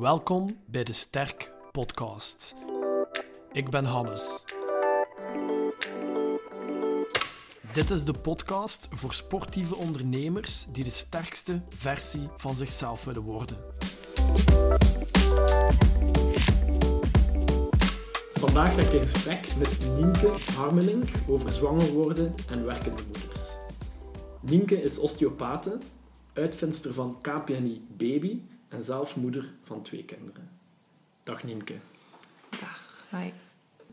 Welkom bij de Sterk Podcast. Ik ben Hannes. Dit is de podcast voor sportieve ondernemers die de sterkste versie van zichzelf willen worden. Vandaag ga ik in gesprek met Nienke Harmelink over zwanger worden en werkende moeders. Nienke is osteopate, uitvindster van KPNI Baby en zelf moeder van twee kinderen. Dag Nienke. Dag, hi.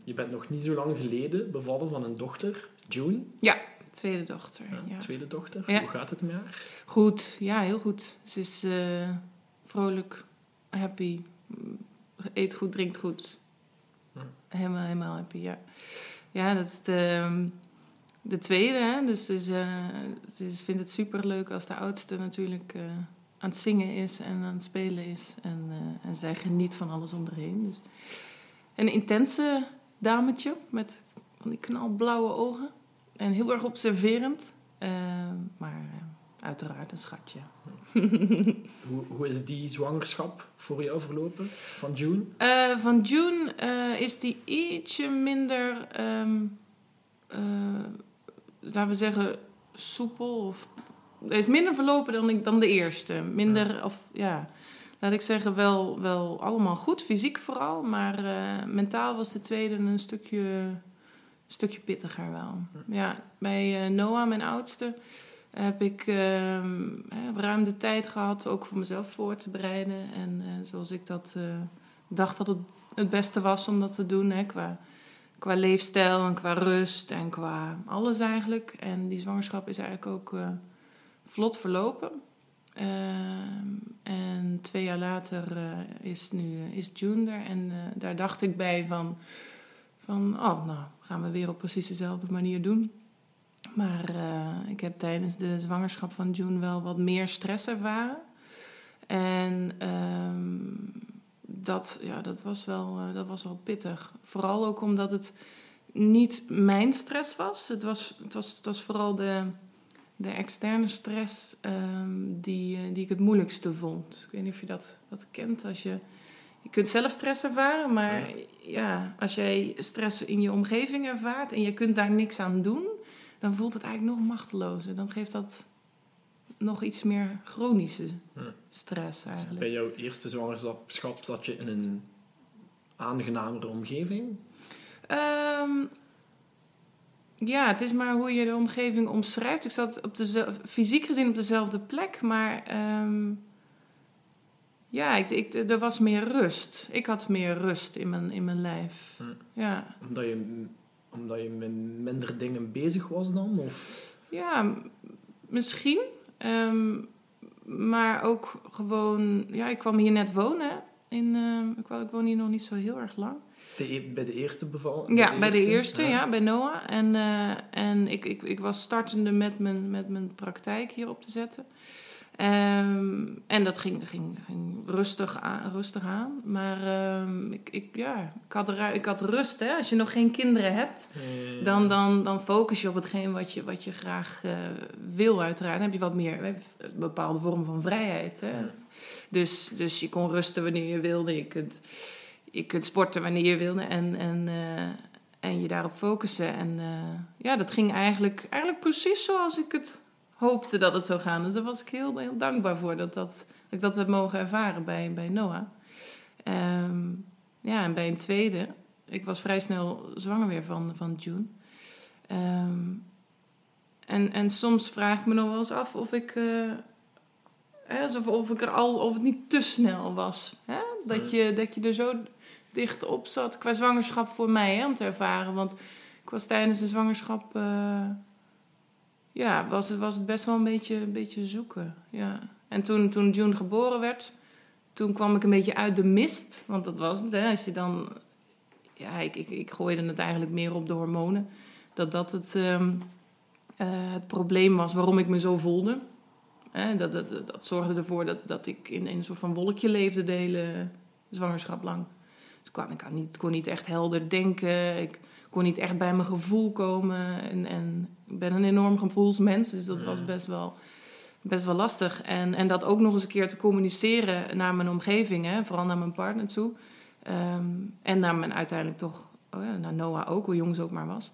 Je bent nog niet zo lang geleden bevallen van een dochter, June. Ja, tweede dochter. Ja, Ja. Tweede dochter. Ja. Hoe gaat het met haar? Goed, ja, heel goed. Ze is eh, vrolijk, happy, eet goed, drinkt goed. Hm. Helemaal, helemaal happy, ja. Ja, dat is de, ehm, de tweede, hè. Dus ze, is, eh, ze vindt het super leuk als de oudste natuurlijk eh, aan het zingen is en aan het spelen is. En, eh, en zij geniet van alles om haar heen. Dus een intense dametje met van die knalblauwe ogen. En heel erg observerend. Eh, maar eh, uiteraard een schatje. Hoe, hoe is die zwangerschap voor jou verlopen van June? Van June is die ietsje minder, ehm, eh, laten we zeggen, soepel. Of, hij is minder verlopen dan, ik, dan de eerste. Minder, of ja, laat ik zeggen, wel, wel allemaal goed, fysiek vooral. Maar eh, mentaal was de tweede een stukje, een stukje pittiger wel. Ja, bij eh, Noah, mijn oudste, heb ik hè, ruim de tijd gehad ook voor mezelf voor te bereiden. En eh, zoals ik dat dacht dat het het beste was om dat te doen. Hè, qua, qua leefstijl en qua rust en qua alles eigenlijk. En die zwangerschap is eigenlijk ook vlot verlopen. Ehm, en twee jaar later eh, is nu eh, is June er. En eh, daar dacht ik bij van, van... Oh, nou, gaan we weer op precies dezelfde manier doen. Maar ik heb tijdens de zwangerschap van June wel wat meer stress ervaren. En ehm, dat, ja, dat, was wel, dat was wel pittig. Vooral ook omdat het niet mijn stress was. Het was, het was, het was vooral de, de externe stress ehm, die, eh, die ik het moeilijkste vond. Ik weet niet of je dat, dat kent. Als je, je kunt zelf stress ervaren, maar Ja. ja, als jij stress in je omgeving ervaart en je kunt daar niks aan doen, dan voelt het eigenlijk nog machtelozer. Dan geeft dat nog iets meer chronische stress Dus eigenlijk. bij jouw eerste zwangerschap zat je in een aangenamere omgeving. Ehm, ja, het is maar hoe je de omgeving omschrijft. Ik zat op dezelfde, fysiek gezien op dezelfde plek, maar ehm, ja, ik, ik, er was meer rust. Ik had meer rust in mijn, in mijn lijf. Hm. Ja. Omdat je, omdat je met minder dingen bezig was dan? Of? Ja, misschien. Ehm, maar ook gewoon... Ja, ik kwam hier net wonen. In, ehm, ik woon hier nog niet zo heel erg lang. De, e- bij de eerste bevalling? Ja, bij de eerste, ja, bij Noah. En, eh, en ik, ik, ik was startende met mijn, met mijn praktijk hier op te zetten. Ehm, en dat ging, ging, ging rustig, aan, rustig aan. Maar ehm, ik, ik, ja, ik, had ik had rust. Hè? Als je nog geen kinderen hebt, dan, dan, dan focus je op hetgeen wat je, wat je graag eh, wil, uiteraard. Dan heb je wat meer een bepaalde vorm van vrijheid. Hè? Ja. Dus, dus je kon rusten wanneer je wilde. Je kunt, je kunt sporten wanneer je wilde. En, en, eh, en je daarop focussen. En eh, ja, dat ging eigenlijk, eigenlijk precies zoals ik het hoopte dat het zou gaan. Dus daar was ik heel, heel dankbaar voor dat, dat, dat ik dat heb mogen ervaren bij, bij Noah. Ehm, ja, en bij een tweede. Ik was vrij snel zwanger weer van, van June. Ehm, en, en soms vraag ik me nog wel eens af of ik... eh, hè, of ik er al, of het niet te snel was. Hè? Dat, je, dat je er zo dicht op zat qua zwangerschap voor mij hè, om te ervaren. Want ik was tijdens de zwangerschap... eh, ja, was het, was het best wel een beetje, een beetje zoeken. Ja. En toen, toen June geboren werd, toen kwam ik een beetje uit de mist. Want dat was het, hè. Als je dan... Ja, ik, ik, ik gooide het eigenlijk meer op de hormonen. Dat dat het, ehm, eh, het probleem was waarom ik me zo voelde. Hè, dat, dat, dat, dat zorgde ervoor dat, dat ik in, in een soort van wolkje leefde de hele zwangerschap lang. Dus ik, kwam, ik niet, kon niet echt helder denken. Ik kon niet echt bij mijn gevoel komen. En, en ik ben een enorm gevoelsmens, dus dat was Mm. best wel best wel lastig. En, en dat ook nog eens een keer te communiceren naar mijn omgeving, hè, vooral naar mijn partner toe. Ehm, en naar mijn uiteindelijk toch, oh ja, naar Noah ook, hoe jong ze ook maar was.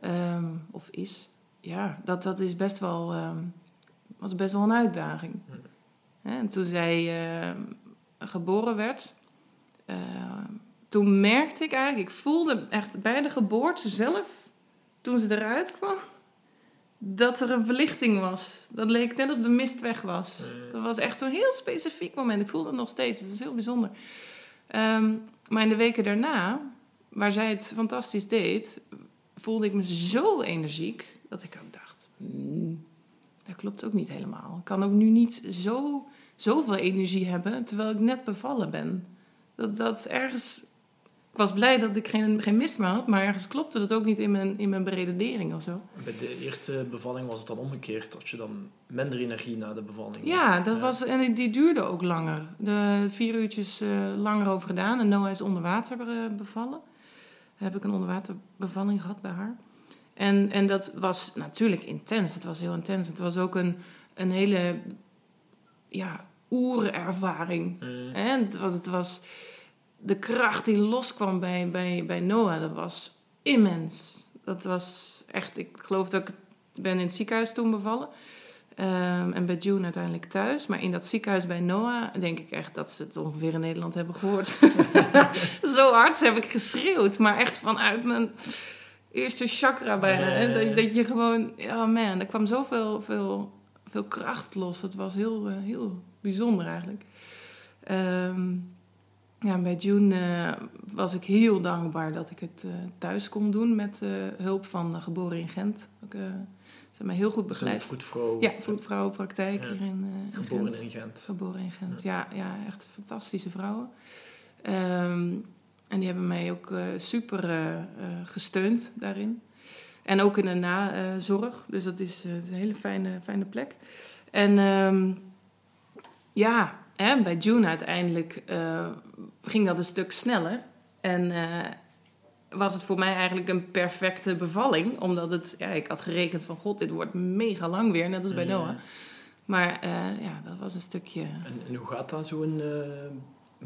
Ehm, of is. Ja, dat, dat is best wel, ehm, was best wel een uitdaging. Hè, En toen zij geboren werd, toen merkte ik eigenlijk, ik voelde echt bij de geboorte zelf, toen ze eruit kwam, dat er een verlichting was. Dat leek net als de mist weg was. Dat was echt zo'n heel specifiek moment. Ik voelde het nog steeds. Het is heel bijzonder. Ehm, maar in de weken daarna, waar zij het fantastisch deed, voelde ik me zo energiek dat ik ook dacht: "Hmm, dat klopt ook niet helemaal. Ik kan ook nu niet zo, zoveel energie hebben terwijl ik net bevallen ben. Dat, dat ergens. Ik was blij dat ik geen, geen mist meer had, maar ergens klopte dat ook niet in mijn, in mijn beredenering of zo. Bij de eerste bevalling was het dan omgekeerd. Had je dan minder energie na de bevalling? Ja, dat Ja. was, en die- duurde ook langer. De vier uurtjes eh, langer over gedaan. En Noah is onder water eh, bevallen. Heb ik een onderwaterbevalling gehad bij haar. En, en dat was natuurlijk intens. Het was heel intens. Het was ook een, een hele ja, oerervaring. Mm. En het was, het was de kracht die loskwam bij, bij, bij Noah, dat was immens. Dat was echt, ik geloof dat ik ben in het ziekenhuis toen bevallen. Ehm, en bij June uiteindelijk thuis. Maar in dat ziekenhuis bij Noah denk ik echt dat ze het ongeveer in Nederland hebben gehoord. Zo hard heb ik geschreeuwd. Maar echt vanuit mijn eerste chakra bijna. Dat, dat je gewoon, ja man, er kwam zoveel veel, veel kracht los. Dat was heel, eh, heel bijzonder eigenlijk. Ehm, ja, bij June eh, was ik heel dankbaar dat ik het eh, thuis kon doen met eh, hulp van Geboren in Gent. Ook, ze hebben mij heel goed begeleid. vroedvrouw. Ja, vroedvrouwenpraktijk Ja. hier in, eh, in Geboren Gent. in Gent. Geboren in Gent, ja, ja echt fantastische vrouwen. Ehm, en die hebben mij ook super gesteund daarin. En ook in de nazorg. Dus dat is, een hele fijne, fijne plek. En ehm, ja, hè, bij June uiteindelijk ging dat een stuk sneller. En eh, was het voor mij eigenlijk een perfecte bevalling. Omdat het, ja, ik had gerekend van god, dit wordt mega lang weer, net als bij Ja. Noah. Maar eh, ja, dat was een stukje. En, en hoe gaat dat zo'n eh,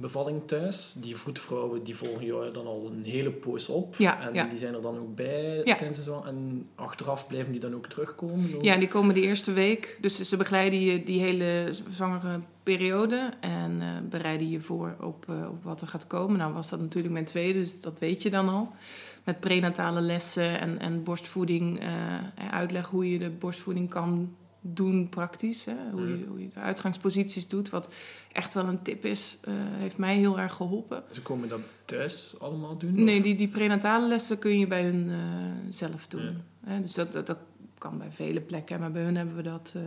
bevalling thuis? Die vroedvrouwen die volgen jou dan al een hele poos op. Ja, en ja. die zijn er dan ook bij Ja. tijdens de zwan- En achteraf blijven die dan ook terugkomen? Hoe- Ja, die komen de eerste week. Dus ze begeleiden je die hele zwangere periode. En eh, bereiden je voor op, eh, op wat er gaat komen. Nou was dat natuurlijk mijn tweede, dus dat weet je dan al. Met prenatale lessen en, en borstvoeding. en uitleg hoe je de borstvoeding kan doen praktisch. Hè? Hoe, je, hoe je de uitgangsposities doet. Wat echt wel een tip is. eh, heeft mij heel erg geholpen. Ze komen dat thuis allemaal doen? Nee, of- die, die prenatale lessen kun je bij hun eh, zelf doen. Hè, dus dat, dat, dat kan bij vele plekken. Maar bij hun hebben we dat eh,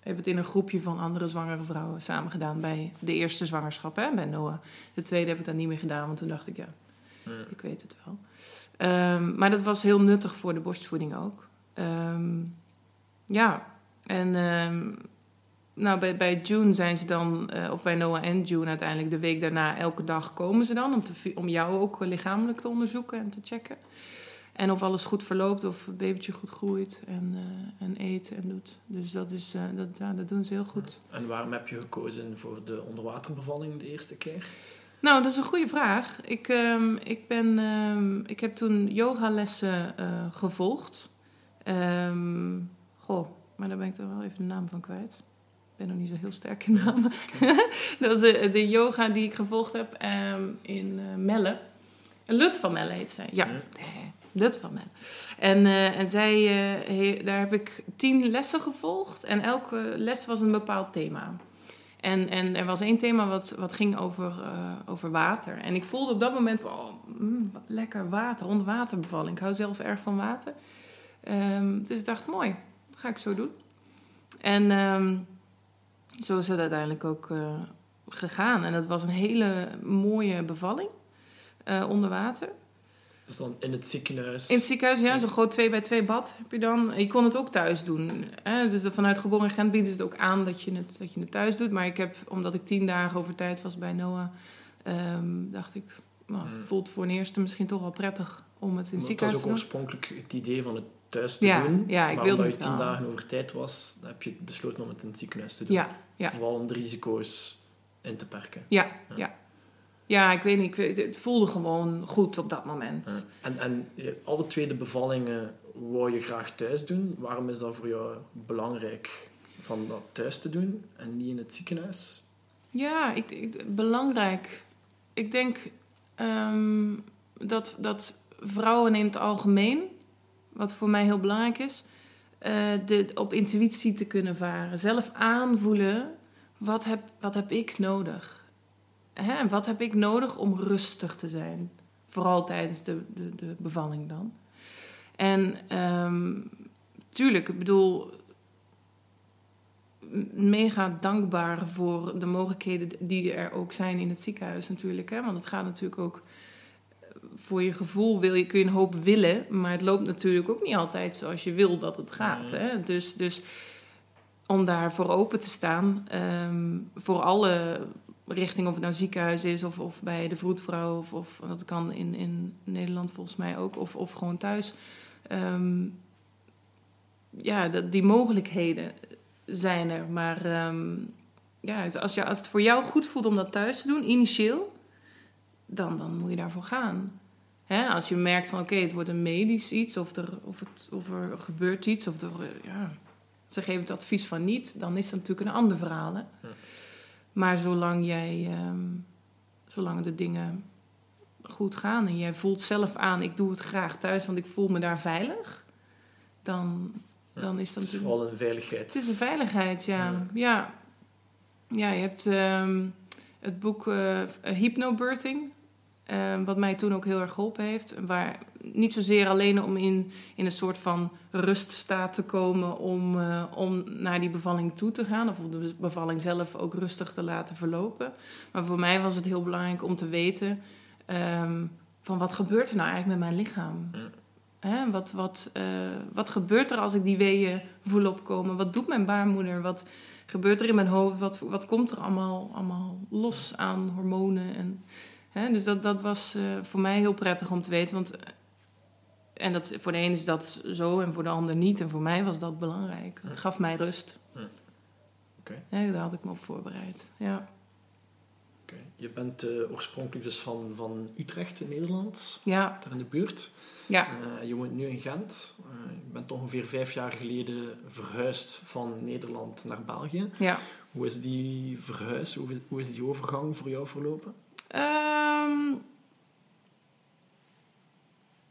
hebben het in een groepje van andere zwangere vrouwen samen gedaan. Bij de eerste zwangerschap, hè, bij Noah. De tweede heb ik dat niet meer gedaan, want toen dacht ik, ja, Ja. ik weet het wel. Ehm, maar dat was heel nuttig voor de borstvoeding ook. Ehm, ja, en ehm, nou, bij, bij June zijn ze dan, eh, of bij Noah en June uiteindelijk, de week daarna, elke dag komen ze dan om, te, om jou ook lichamelijk te onderzoeken en te checken. En of alles goed verloopt, of het babytje goed groeit en, eh, en eet en doet. Dus dat, is, eh, dat, ja, dat doen ze heel goed. En waarom heb je gekozen voor de onderwaterbevalling de eerste keer? Nou, dat is een goede vraag. Ik, ehm, ik, ben, ehm, ik heb toen yogalessen eh gevolgd. Goh, maar daar ben ik toch wel even de naam van kwijt. Ik ben nog niet zo heel sterk in namen. dat was de, de yoga die ik gevolgd heb ehm, in eh, Melle. Lut van Melle heet zij. Ja, eh, Lut van Melle. En, eh, en zij, eh, he- daar heb ik tien lessen gevolgd. En elke les was een bepaald thema. En, en er was één thema wat, wat ging over, eh, over water. En ik voelde op dat moment van, oh, mm, lekker water, onderwaterbevalling. Ik hou zelf erg van water. Ehm, dus ik dacht, mooi, ga ik zo doen. En ehm, zo is het uiteindelijk ook eh, gegaan. En het was een hele mooie bevalling eh, onder water. Dus dan in het ziekenhuis. In het ziekenhuis, ja, zo'n groot 2 bij 2 bad heb je dan. Je kon het ook thuis doen. Hè? Dus vanuit Geboren Gent biedt het ook aan dat je het, dat je het thuis doet. Maar ik heb, omdat ik tien dagen over tijd was bij Noah, ehm, dacht ik, nou, Hmm. voelt voor een eerste misschien toch wel prettig om het in het Maar het was ziekenhuis ook te doen. oorspronkelijk het idee van het thuis te Ja, doen. ja, ik maar omdat je tien wel. dagen over tijd was, dan heb je besloten om het in het ziekenhuis te doen. Ja, ja. Vooral om de risico's in te perken. Ja, Ja. ja. Ik weet niet. ik Het voelde gewoon goed op dat moment. En, en alle twee de bevallingen wou je graag thuis doen. Waarom is dat voor jou belangrijk van dat thuis te doen en niet in het ziekenhuis? Ja, ik, ik- belangrijk. Ik denk ehm, dat, dat vrouwen in het algemeen, wat voor mij heel belangrijk is, eh, de, op intuïtie te kunnen varen. Zelf aanvoelen, wat heb, wat heb ik nodig? Hè? en Wat heb ik nodig om rustig te zijn? Vooral tijdens de, de, de bevalling dan. En ehm, tuurlijk, ik bedoel, mega dankbaar voor de mogelijkheden die er ook zijn in het ziekenhuis natuurlijk. Hè? Want het gaat natuurlijk ook voor je gevoel wil je, kun je een hoop willen, maar het loopt natuurlijk ook niet altijd zoals je wil dat het gaat. Nee. Hè? Dus, dus om daarvoor open te staan, ehm, voor alle richtingen, of het nou ziekenhuis is of, of bij de vroedvrouw, of, of dat kan in, in Nederland volgens mij ook, of, of gewoon thuis. Ehm, ja, dat, die mogelijkheden zijn er. Maar ehm, ja, als, je, als het voor jou goed voelt om dat thuis te doen, initieel, dan, dan moet je daarvoor gaan. Hè? Als je merkt van oké, het wordt een medisch iets, of er, of het, of er gebeurt iets, of er, eh, ja, ze geven het advies van niet, dan is dat natuurlijk een ander verhaal. Hè? Ja. Maar zolang jij, ehm, zolang de dingen goed gaan en jij voelt zelf aan, ik doe het graag thuis, want ik voel me daar veilig, dan, Ja, dan is dat Het is vooral een veiligheid. Het is een veiligheid, ja. Ja. Ja, ja je hebt ehm, het boek eh Hypnobirthing, eh, wat mij toen ook heel erg geholpen heeft. Waar niet zozeer alleen om in, in een soort van ruststaat te komen om, eh, om naar die bevalling toe te gaan, of om de bevalling zelf ook rustig te laten verlopen. Maar voor mij was het heel belangrijk om te weten ehm, van wat gebeurt er nou eigenlijk met mijn lichaam? Ja. Hè, wat, wat, eh, wat gebeurt er als ik die weeën voel opkomen? Wat doet mijn baarmoeder? Wat gebeurt er in mijn hoofd? Wat, wat komt er allemaal, allemaal los aan hormonen? En, hè, dus dat, dat was eh, voor mij heel prettig om te weten. Want, eh, en dat, voor de een is dat zo en voor de ander niet. En voor mij was dat belangrijk. Het gaf mij rust. Ja. Oké. Ja, daar had ik me op voorbereid. Ja. Je bent eh, oorspronkelijk dus van, van Utrecht in Nederland, Ja. daar in de buurt. Ja. Je woont nu in Gent. Je bent ongeveer vijf jaar geleden verhuisd van Nederland naar België. ja. Hoe is die verhuis, hoe, hoe is die overgang voor jou verlopen? Ehm,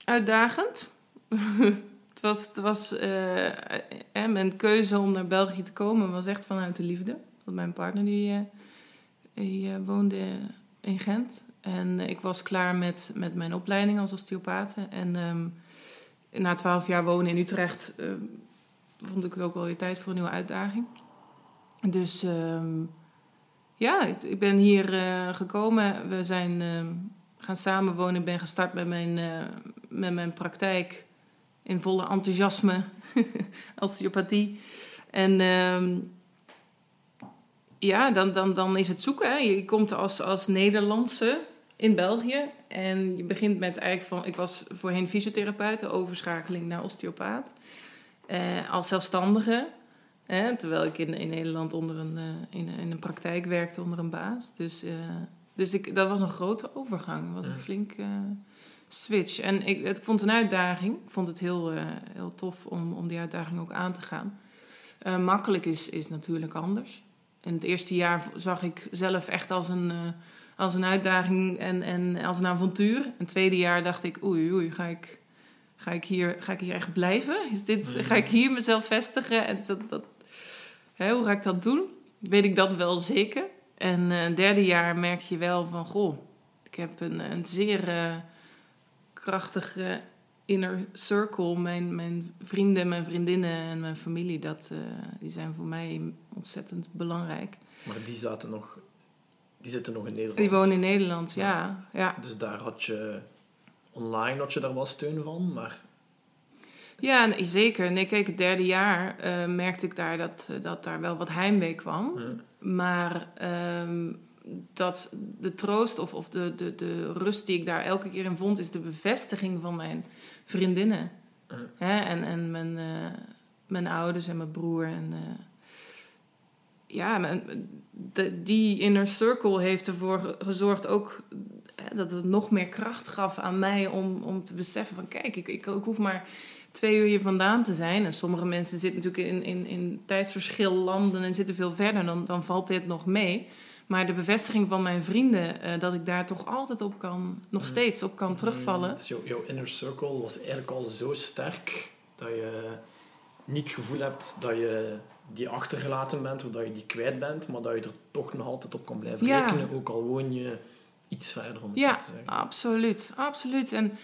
uitdagend. het was, het was eh, eh, mijn keuze om naar België te komen was echt vanuit de liefde. Want mijn partner die, eh, woonde in Gent. En ik was klaar met, met mijn opleiding als osteopaat. En ehm, na twaalf jaar wonen in Utrecht vond ik het ook wel weer tijd voor een nieuwe uitdaging. Dus ehm, ja, ik, ben hier eh, gekomen. We zijn ehm, gaan samenwonen. Ik ben gestart met mijn, eh, met mijn praktijk in volle enthousiasme, osteopathie. En ehm, ja, dan, dan, dan is het zoeken. Hè. Je komt als, als Nederlandse in België en je begint met eigenlijk van... Ik was voorheen fysiotherapeut, overschakeling naar osteopaat. Eh, als zelfstandige, hè, terwijl ik in, in Nederland onder een, eh, in, in een praktijk werkte onder een baas. Dus, eh, dus ik, dat was een grote overgang. Dat was een flink eh, switch. En ik, ik vond het een uitdaging. Ik vond het heel, heel tof om, om die uitdaging ook aan te gaan. Makkelijk is, is natuurlijk anders. En het eerste jaar zag ik zelf echt als een, als een uitdaging en, en als een avontuur. En het tweede jaar dacht ik, oei, oei, ga ik, ga ik, hier, ga ik hier echt blijven? Is dit. Ga ik hier mezelf vestigen? En dat, dat, hè, hoe ga ik dat doen? Weet ik dat wel zeker. En eh, derde jaar merk je wel van, goh, ik heb een, een zeer eh, krachtige inner circle. Mijn, mijn vrienden, mijn vriendinnen en mijn familie, dat, eh, die zijn voor mij ontzettend belangrijk. Maar die zaten nog... Die zitten nog in Nederland. Die wonen in Nederland, ja. ja. Dus daar had je... Online had je daar wel steun van, maar... Ja, nee, zeker. Nee, kijk, het derde jaar eh, merkte ik daar dat, eh, dat daar wel wat heimwee kwam. Maar ehm, dat de troost of, of de, de, de rust die ik daar elke keer in vond, is de bevestiging van mijn vriendinnen. Hè? En, en mijn, eh, mijn ouders en mijn broer. En, ja, mijn- de, die inner circle heeft ervoor ge- gezorgd ook dat het nog meer kracht gaf aan mij om, om te beseffen van kijk, ik, ik, ik hoef maar twee uur hier vandaan te zijn. En sommige mensen zitten natuurlijk in, in, in tijdsverschil landen en zitten veel verder, dan, dan valt dit nog mee. Maar de bevestiging van mijn vrienden, eh, dat ik daar toch altijd op kan, nog Mm. steeds op kan terugvallen. Dus jouw, jouw inner circle was eigenlijk al zo sterk dat je niet het gevoel hebt dat je die achtergelaten bent of dat je die kwijt bent, maar dat je er toch nog altijd op kan blijven Ja. rekenen, ook al woon je iets verder om het Ja, te zeggen. absoluut, absoluut. En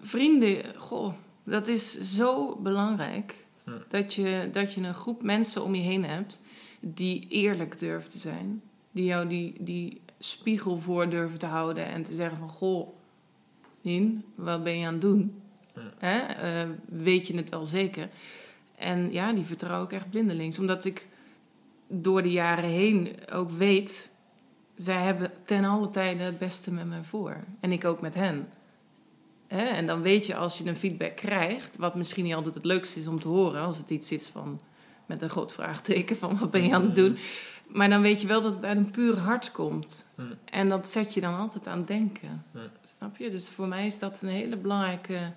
vrienden, goh, dat is zo belangrijk. Hm. Dat, je, dat je een groep mensen om je heen hebt die eerlijk durven te zijn. Die jou die, die spiegel voor durven te houden en te zeggen van... Goh, Nien, wat ben je aan het doen? Hm. Hè? Eh, weet je het wel zeker? En ja, die vertrouw ik echt blindelings. Omdat ik door de jaren heen ook weet... Zij hebben ten alle tijde het beste met mij voor. En ik ook met hen. Hè? En dan weet je als je een feedback krijgt... wat misschien niet altijd het leukste is om te horen... als het iets is van met een groot vraagteken van wat ben je aan het doen. Maar dan weet je wel dat het uit een puur hart komt. Hm. En dat zet je dan altijd aan het denken. Hm. Snap je? Dus voor mij is dat een hele belangrijke...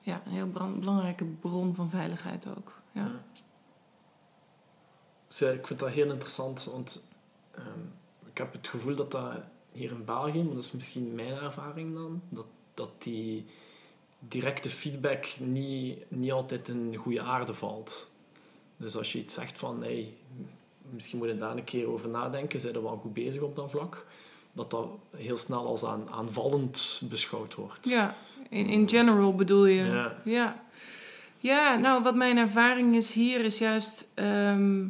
Ja, een heel belangrijke bron van veiligheid ook. Ja. Dus, eh, ik vind dat heel interessant, want ehm, ik heb het gevoel dat dat hier in België, maar dat is misschien mijn ervaring dan, dat, dat die directe feedback niet, niet altijd in goede aarde valt. Dus als je iets zegt van, hey, misschien moet je daar een keer over nadenken, zijn er wel goed bezig op dat vlak, dat dat heel snel als aan, aanvallend beschouwd wordt. Ja, in, in general bedoel je. Ja. Ja. Ja, nou, wat mijn ervaring is hier is juist ehm,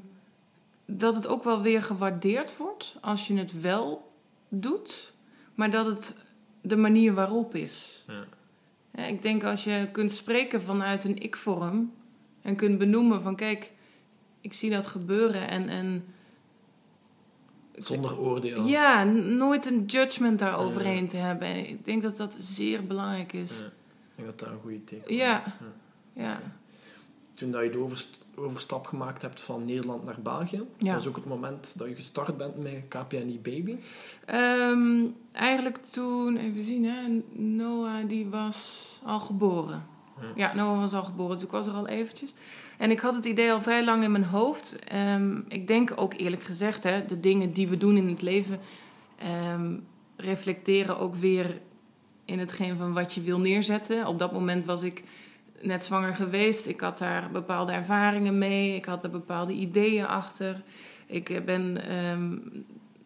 dat het ook wel weer gewaardeerd wordt als je het wel doet, maar dat het de manier waarop is. Ja. Ja, ik denk als je kunt spreken vanuit een ik-vorm en kunt benoemen van kijk, ik zie dat gebeuren en, en Zonder oordeel. ja, nooit een judgment daaroverheen te hebben. En ik denk dat dat zeer belangrijk is. Ja. Ik denk dat dat een goede teken Ja. is. Ja. Ja. Toen dat je overstap gemaakt hebt van Nederland naar België, Ja. was ook het moment dat je gestart bent met KPNI Baby. Ehm, eigenlijk toen, even zien hè, Noah die was al geboren. Ja. Ja, Noah was al geboren, dus ik was er al eventjes. En ik had het idee al vrij lang in mijn hoofd. Ehm, ik denk ook eerlijk gezegd, hè, de dingen die we doen in het leven ehm, reflecteren ook weer in hetgeen van wat je wil neerzetten. Op dat moment was ik net zwanger geweest. Ik had daar bepaalde ervaringen mee. Ik had er bepaalde ideeën achter. Ik eh, ben ehm,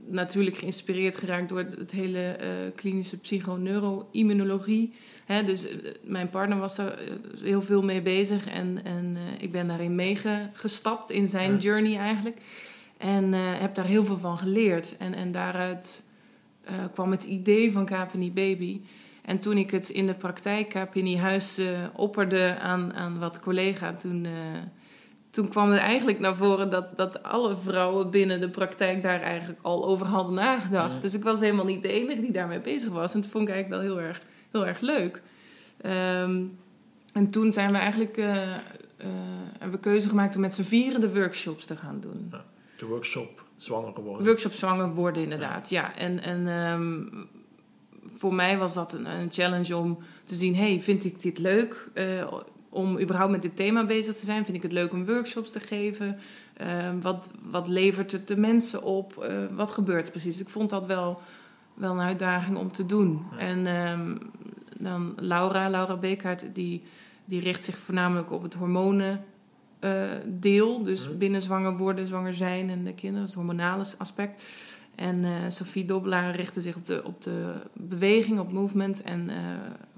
natuurlijk geïnspireerd geraakt door het hele eh, klinische psychoneuroimmunologie. Hè, dus eh, mijn partner was daar heel veel mee bezig en, en ik ben daarin meegestapt in zijn Ja. journey eigenlijk. En heb daar heel veel van geleerd. En, en daaruit kwam het idee van KPNI Baby. En toen ik het in de praktijk KPNI Huis eh, opperde aan, aan wat collega, toen, eh, toen kwam er eigenlijk naar voren dat, dat alle vrouwen binnen de praktijk daar eigenlijk al over hadden nagedacht. Ja. Dus ik was helemaal niet de enige die daarmee bezig was. En dat vond ik eigenlijk wel heel erg, heel erg leuk. Ehm, en toen zijn we eigenlijk eh, hebben we keuze gemaakt om met z'n vieren de workshops te gaan doen. De workshop Zwanger worden. Workshop zwanger worden, inderdaad. Ja, en, en ehm, voor mij was dat een, een challenge om te zien: hey, vind ik dit leuk? eh, om überhaupt met dit thema bezig te zijn? Vind ik het leuk om workshops te geven? Ehm, wat, wat levert het de mensen op? Eh, wat gebeurt er precies? Ik vond dat wel, wel een uitdaging om te doen. Ja. En ehm, dan Laura, Laura Beekhaart, die, die richt zich voornamelijk op het hormonen eh, deel. Dus Mhm. binnen zwanger worden, zwanger zijn en de kinderen, het hormonale aspect. En eh, Sophie Dobbelaar richtte zich op de, op de beweging, op movement. En eh,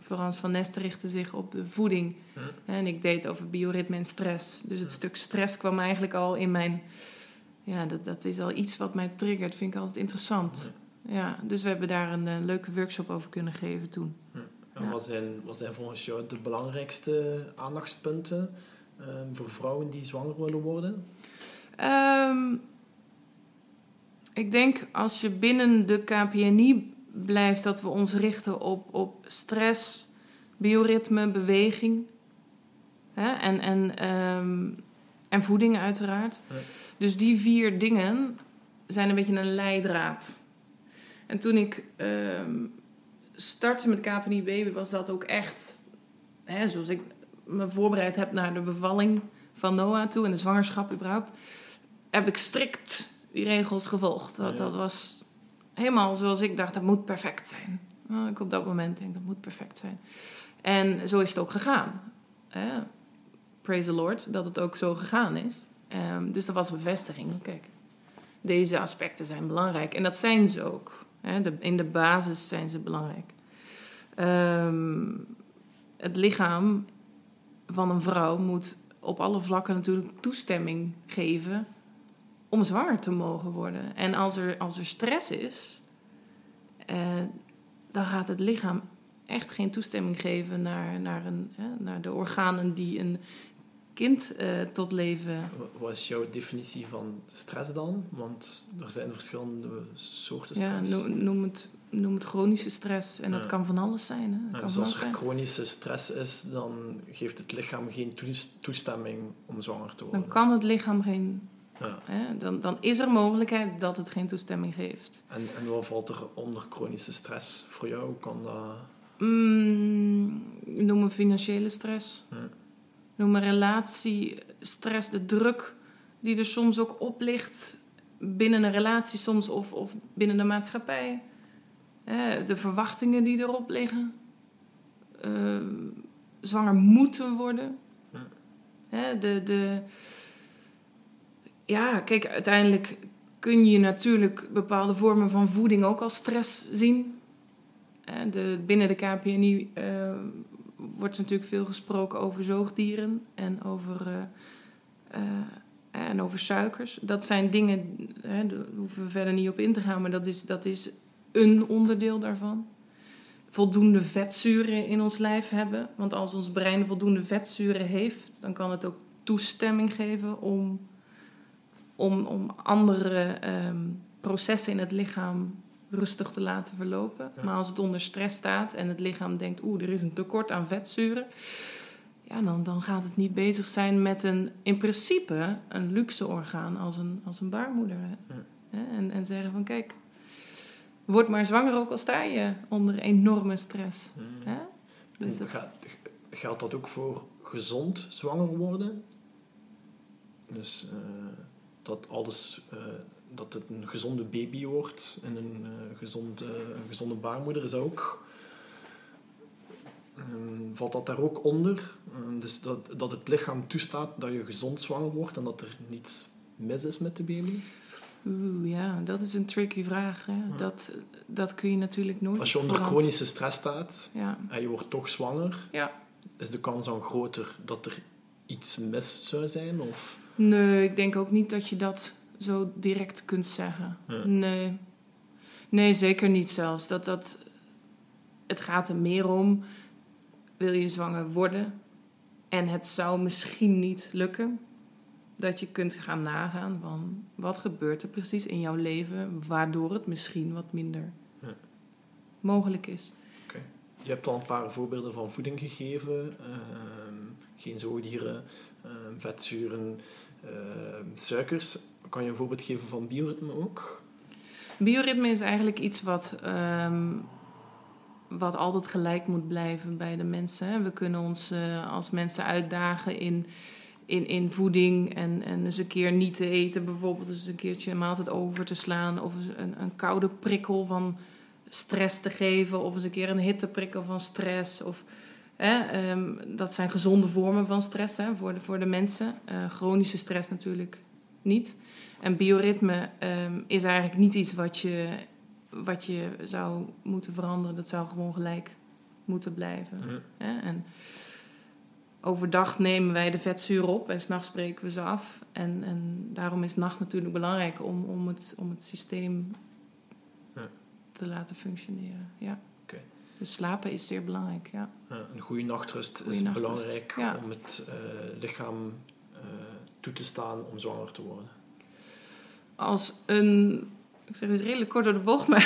Florence van Nesten richtte zich op de voeding. Mhm. En ik deed over bioritme en stress. Dus het stuk stress kwam eigenlijk al in mijn... Ja, dat, dat is al iets wat mij triggert. Vind ik altijd interessant. Ja, dus we hebben daar een eh, leuke workshop over kunnen geven toen. En Ja. wat, zijn, wat zijn volgens jou de belangrijkste aandachtspunten ehm, voor vrouwen die zwanger willen worden? Ehm, ik denk als je binnen de KPNI blijft, dat we ons richten op, op stress, bioritme, beweging hè? En, en, ehm, en voeding uiteraard. Ja. Dus die vier dingen zijn een beetje een leidraad. En toen ik ehm, startte met KPNI Baby was dat ook echt, hè, zoals ik me voorbereid heb naar de bevalling van Noah toe en de zwangerschap überhaupt, heb ik strikt die regels gevolgd. Dat, was helemaal zoals ik dacht, dat moet perfect zijn. Nou, ik op dat moment denk, dat moet perfect zijn. En zo is het ook gegaan. Praise the Lord, dat het ook zo gegaan is. Ehm, dus dat was bevestiging. Kijk, deze aspecten zijn belangrijk. En dat zijn ze ook. Hè? De, in de basis zijn ze belangrijk. Ehm, het lichaam van een vrouw moet op alle vlakken natuurlijk toestemming geven om zwanger te mogen worden. En als er, als er stress is, eh, dan gaat het lichaam echt geen toestemming geven naar, naar, een, hè, naar de organen die een kind eh, tot leven. Wa- Wat is jouw definitie van stress dan? Want er zijn verschillende soorten Ja, stress. noem, noem, het, noem het chronische stress. En dat Ja. kan van alles zijn. Hè? Dat Ja, kan dus als er chronische stress is, dan geeft het lichaam geen toes- toestemming om zwanger te worden. Dan kan het lichaam geen. Ja. Hè, dan, dan is er mogelijkheid dat het geen toestemming geeft. En, en wat valt er onder chronische stress voor jou? Kan dat... Mm, noem een financiële stress. Noem een relatiestress, de druk die er soms ook op ligt binnen een relatie soms of, of binnen de maatschappij. Hè, de verwachtingen die erop liggen. Ehm, zwanger moeten worden. De, de, ja, kijk, uiteindelijk kun je natuurlijk bepaalde vormen van voeding ook als stress zien. Hè, de, binnen de KPNI eh, wordt natuurlijk veel gesproken over zoogdieren en over, eh, eh, en over suikers. Dat zijn dingen, daar hoeven we verder niet op in te gaan, maar dat is, dat is een onderdeel daarvan. Voldoende vetzuren in ons lijf hebben. Want als ons brein voldoende vetzuren heeft, dan kan het ook toestemming geven om, om, om andere ehm, processen in het lichaam rustig te laten verlopen. Ja. Maar als het onder stress staat en het lichaam denkt, oeh, er is een tekort aan vetzuren. Ja, dan, dan gaat het niet bezig zijn met een, in principe, een luxe orgaan als een, als een baarmoeder. hè. Ja. En, en zeggen van, kijk, word maar zwanger ook al sta je onder enorme stress. Hè? Dus dat- gaat- geldt dat ook voor gezond zwanger worden? Dus eh, dat alles, eh, dat het een gezonde baby wordt en een, gezonde, een gezonde baarmoeder is ook. Ehm, valt dat daar ook onder? Ehm, dus dat, dat het lichaam toestaat dat je gezond zwanger wordt en dat er niets mis is met de baby? Oeh, ja, dat is een tricky vraag. Hè? Ja. Dat, dat kun je natuurlijk nooit Als je onder chronische stress staat Ja, en je wordt toch zwanger, ja. is de kans dan groter dat er iets mis zou zijn? Of? Nee, ik denk ook niet dat je dat zo direct kunt zeggen. Ja. Nee. Nee, zeker niet zelfs. Dat, dat, het gaat er meer om, wil je zwanger worden en het zou misschien niet lukken, dat je kunt gaan nagaan van wat gebeurt er precies in jouw leven waardoor het misschien wat minder Ja. mogelijk is. Je hebt al een paar voorbeelden van voeding gegeven. Ehm, geen zoogdieren, ehm, vetzuren, ehm, suikers. Kan je een voorbeeld geven van bioritme ook? Bioritme is eigenlijk iets wat, ehm, wat altijd gelijk moet blijven bij de mensen. We kunnen ons eh, als mensen uitdagen in, in, in voeding en, en eens een keer niet te eten, bijvoorbeeld eens een keertje een maaltijd over te slaan of een, een koude prikkel van stress te geven of eens een keer een hitteprikkel van stress. Of, hè, ehm, dat zijn gezonde vormen van stress hè, voor, de, voor de mensen. Eh, chronische stress natuurlijk niet. En bioritme ehm, is eigenlijk niet iets wat je, wat je zou moeten veranderen. Dat zou gewoon gelijk moeten blijven. Hè? En overdag nemen wij de vetzuren op en s'nachts spreken we ze af. En, en daarom is nacht natuurlijk belangrijk om, om, het, om het systeem te laten functioneren. Ja. Dus slapen is zeer belangrijk, ja. Ja, een goede nachtrust Goeie is nachtrust, belangrijk ja. om het eh, lichaam eh, toe te staan om zwanger te worden. Als een ik zeg het is redelijk kort door de bocht, maar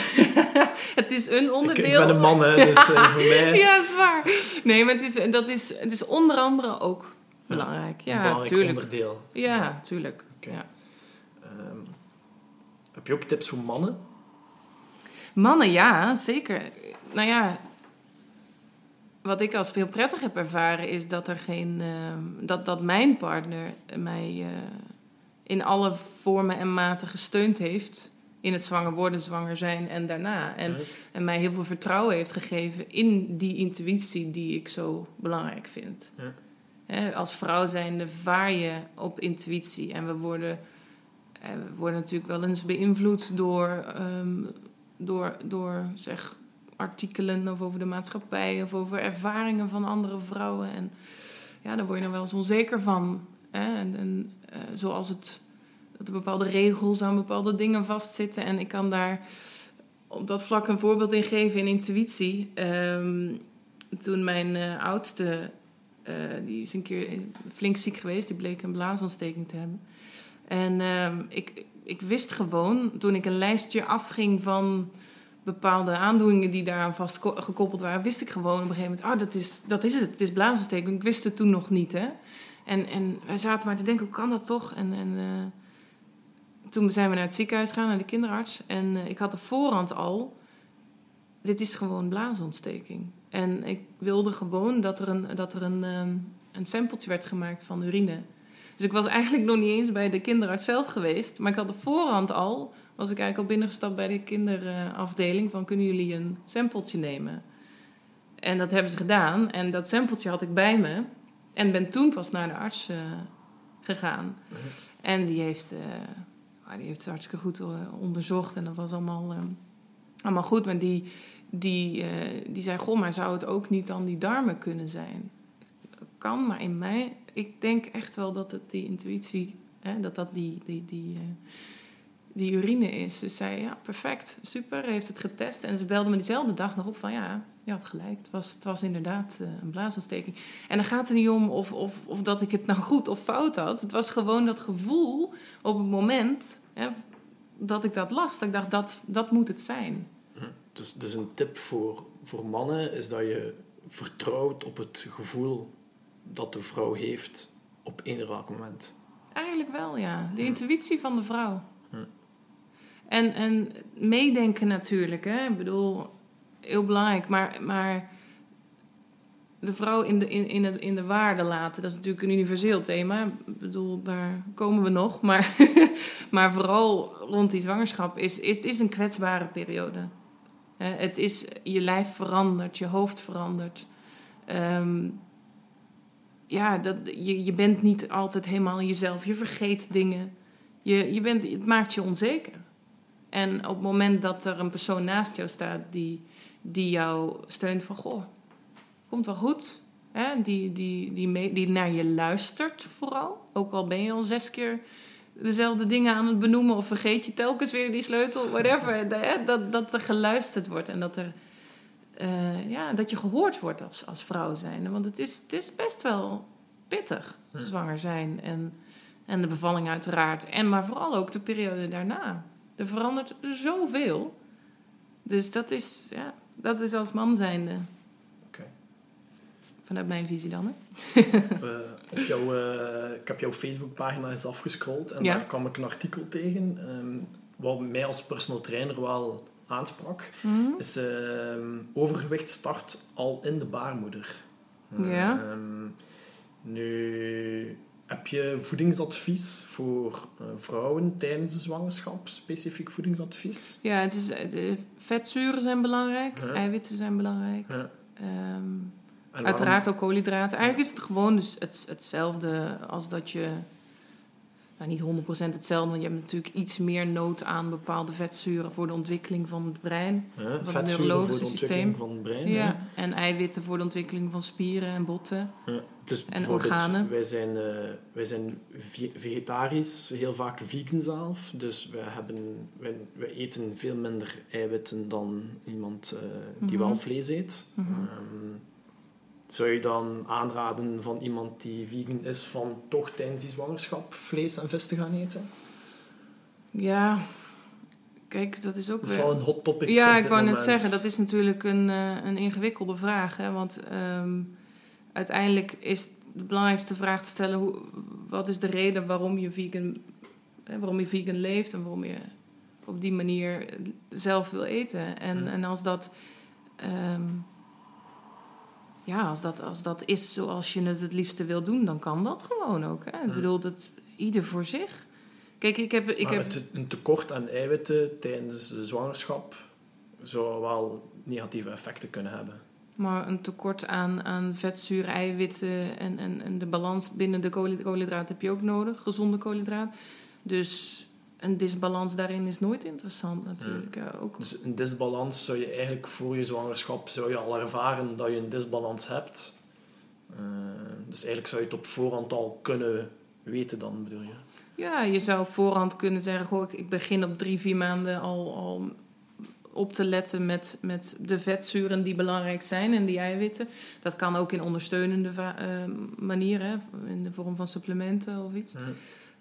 het is een Ik, onderdeel. ik ben een man, hè, dus eh, voor mij ja, dat is waar. Nee, maar het is, dat is, het is onder andere ook belangrijk. een Ja, belangrijk tuurlijk. onderdeel. Ja, tuurlijk. Ja. Ehm, heb je ook tips voor mannen? Mannen, ja, zeker. Nou ja, wat ik als veel prettig heb ervaren is dat er geen. ehm, dat, dat mijn partner mij eh, in alle vormen en maten gesteund heeft. In het zwanger worden, zwanger zijn en daarna. En, Right. en mij heel veel vertrouwen heeft gegeven in die intuïtie die ik zo belangrijk vind. Ja. Hè, als vrouw zijnde vaar je op intuïtie. En we worden, eh, we worden natuurlijk wel eens beïnvloed door, ehm, door, door zeg, artikelen of over de maatschappij of over ervaringen van andere vrouwen. En ja, daar word je dan wel eens onzeker van. Hè? En, en eh, zoals het, dat er bepaalde regels aan bepaalde dingen vastzitten. En ik kan daar op dat vlak een voorbeeld in geven in intuïtie. Ehm, toen mijn eh, oudste, eh, die is een keer flink ziek geweest, die bleek een blaasontsteking te hebben. En ehm, ik, ik wist gewoon, toen ik een lijstje afging van bepaalde aandoeningen die daaraan vast gekoppeld waren, wist ik gewoon op een gegeven moment, oh, dat is, dat is het, het is blaasontsteking. Ik wist het toen nog niet, hè. En, en wij zaten maar te denken, hoe kan dat toch? En, en eh, toen zijn we naar het ziekenhuis gegaan, naar de kinderarts. En eh, ik had de voorhand al, dit is gewoon blaasontsteking. En ik wilde gewoon dat er een, dat er een, ehm, een sampletje werd gemaakt van urine. Dus ik was eigenlijk nog niet eens bij de kinderarts zelf geweest. Maar ik had de voorhand al, was ik eigenlijk al binnengestapt bij de kinderafdeling... van kunnen jullie een sampletje nemen? En dat hebben ze gedaan. En dat sampletje had ik bij me. En ben toen pas naar de arts eh, gegaan. En die heeft, ah, die heeft het hartstikke goed eh, onderzocht. En dat was allemaal, allemaal goed. Maar die, die, die zei, goh, maar zou het ook niet dan die darmen kunnen zijn? Kan, maar in mij... Ik denk echt wel dat het die intuïtie... Hè, dat dat die, die, die, die urine is. Dus zei, ja, perfect, super. Heeft het getest. En ze belde me diezelfde dag nog op van, ja, je had gelijk. Het was, het was inderdaad eh, een blaasontsteking. En dan gaat het niet om of, of, of dat ik het nou goed of fout had. Het was gewoon dat gevoel op het moment hè, dat ik dat las. Dat ik dacht, dat, dat moet het zijn. Dus, dus een tip voor, voor mannen is dat je vertrouwt op het gevoel dat de vrouw heeft op eender welk moment. Eigenlijk wel, ja. De intuïtie van de vrouw. En, en meedenken natuurlijk, hè. Ik bedoel, heel belangrijk. Maar, maar de vrouw in de, in, in, in de waarde laten, dat is natuurlijk een universeel thema. Ik bedoel, daar komen we nog. Maar, maar vooral rond die zwangerschap is, is, het is een kwetsbare periode. Het is, je lijf verandert, je hoofd verandert. Ehm, ja, dat, je, je bent niet altijd helemaal jezelf. Je vergeet dingen. Je, je bent, het maakt je onzeker. En op het moment dat er een persoon naast jou staat die, die jou steunt van... Goh, komt wel goed. Hè? Die, die, die, mee, die naar je luistert vooral. Ook al ben je al zes keer dezelfde dingen aan het benoemen... of vergeet je telkens weer die sleutel, whatever. Dat, dat er geluisterd wordt en dat er... eh, ja, dat je gehoord wordt als, als vrouw zijn. Want het is, het is best wel pittig, Hm. zwanger zijn. En, en de bevalling uiteraard. En maar vooral ook de periode daarna. Er verandert zoveel. Dus dat is, ja, dat is als man zijnde. Oké. Vanuit mijn visie dan, hè? Eh, op eh, ik heb jouw Facebookpagina eens afgescrolld en Ja. daar kwam ik een artikel tegen ehm, wat mij als personal trainer wel aansprak. Mhm. Is ehm, overgewicht start al in de baarmoeder. Ja. Ehm, nu heb je voedingsadvies voor eh, vrouwen tijdens de zwangerschap, specifiek voedingsadvies. Ja, het is, eh, de vetzuren zijn belangrijk. Ja. Eiwitten zijn belangrijk. Ja. Ehm, Uiteraard ook koolhydraten. Eigenlijk is het gewoon dus het, hetzelfde als dat je... Nou, niet 100% hetzelfde, want je hebt natuurlijk iets meer nood aan bepaalde vetzuren voor de ontwikkeling van het brein. Ja, het voor de neurologische ontwikkeling systeem. van het brein. Ja, en eiwitten voor de ontwikkeling van spieren en botten. Ja, dus En organen. Wij zijn, eh, wij zijn ve- vegetarisch, heel vaak vegan zelf. Dus wij, hebben, wij, wij eten veel minder eiwitten dan iemand eh, die Mhm. wel vlees eet. Mhm. Ehm, zou je dan aanraden van iemand die vegan is van toch tijdens die zwangerschap vlees en vis te gaan eten? Ja, kijk, dat is ook Dat is wel een hot topic. Ja, ik wou net zeggen, dat is natuurlijk een, eh, een ingewikkelde vraag. Hè? Want ehm, uiteindelijk is de belangrijkste vraag te stellen: hoe, wat is de reden waarom je, vegan, hè, waarom je vegan leeft en waarom je op die manier zelf wil eten? En, Hmm. en als dat. ehm, ja, als dat, als dat is zoals je het het liefste wil doen, dan kan dat gewoon ook. Hè? Ik Hmm. bedoel, dat ieder voor zich. Kijk, ik heb. Ik maar heb een tekort aan eiwitten tijdens de zwangerschap zou wel negatieve effecten kunnen hebben. Maar een tekort aan, aan vetzuur, eiwitten en, en, en de balans binnen de koolhy- koolhydraten heb je ook nodig, gezonde koolhydraten. Dus een disbalans daarin is nooit interessant natuurlijk. Ja, ook, Dus een disbalans zou je eigenlijk voor je zwangerschap zou je al ervaren dat je een disbalans hebt. Eh, dus eigenlijk zou je het op voorhand al kunnen weten dan, bedoel je? ja, je zou op voorhand kunnen zeggen, goh, ik, begin op drie, vier maanden al, al op te letten met, met de vetzuren die belangrijk zijn en die eiwitten. Dat kan ook in ondersteunende eh, manieren, in de vorm van supplementen of iets.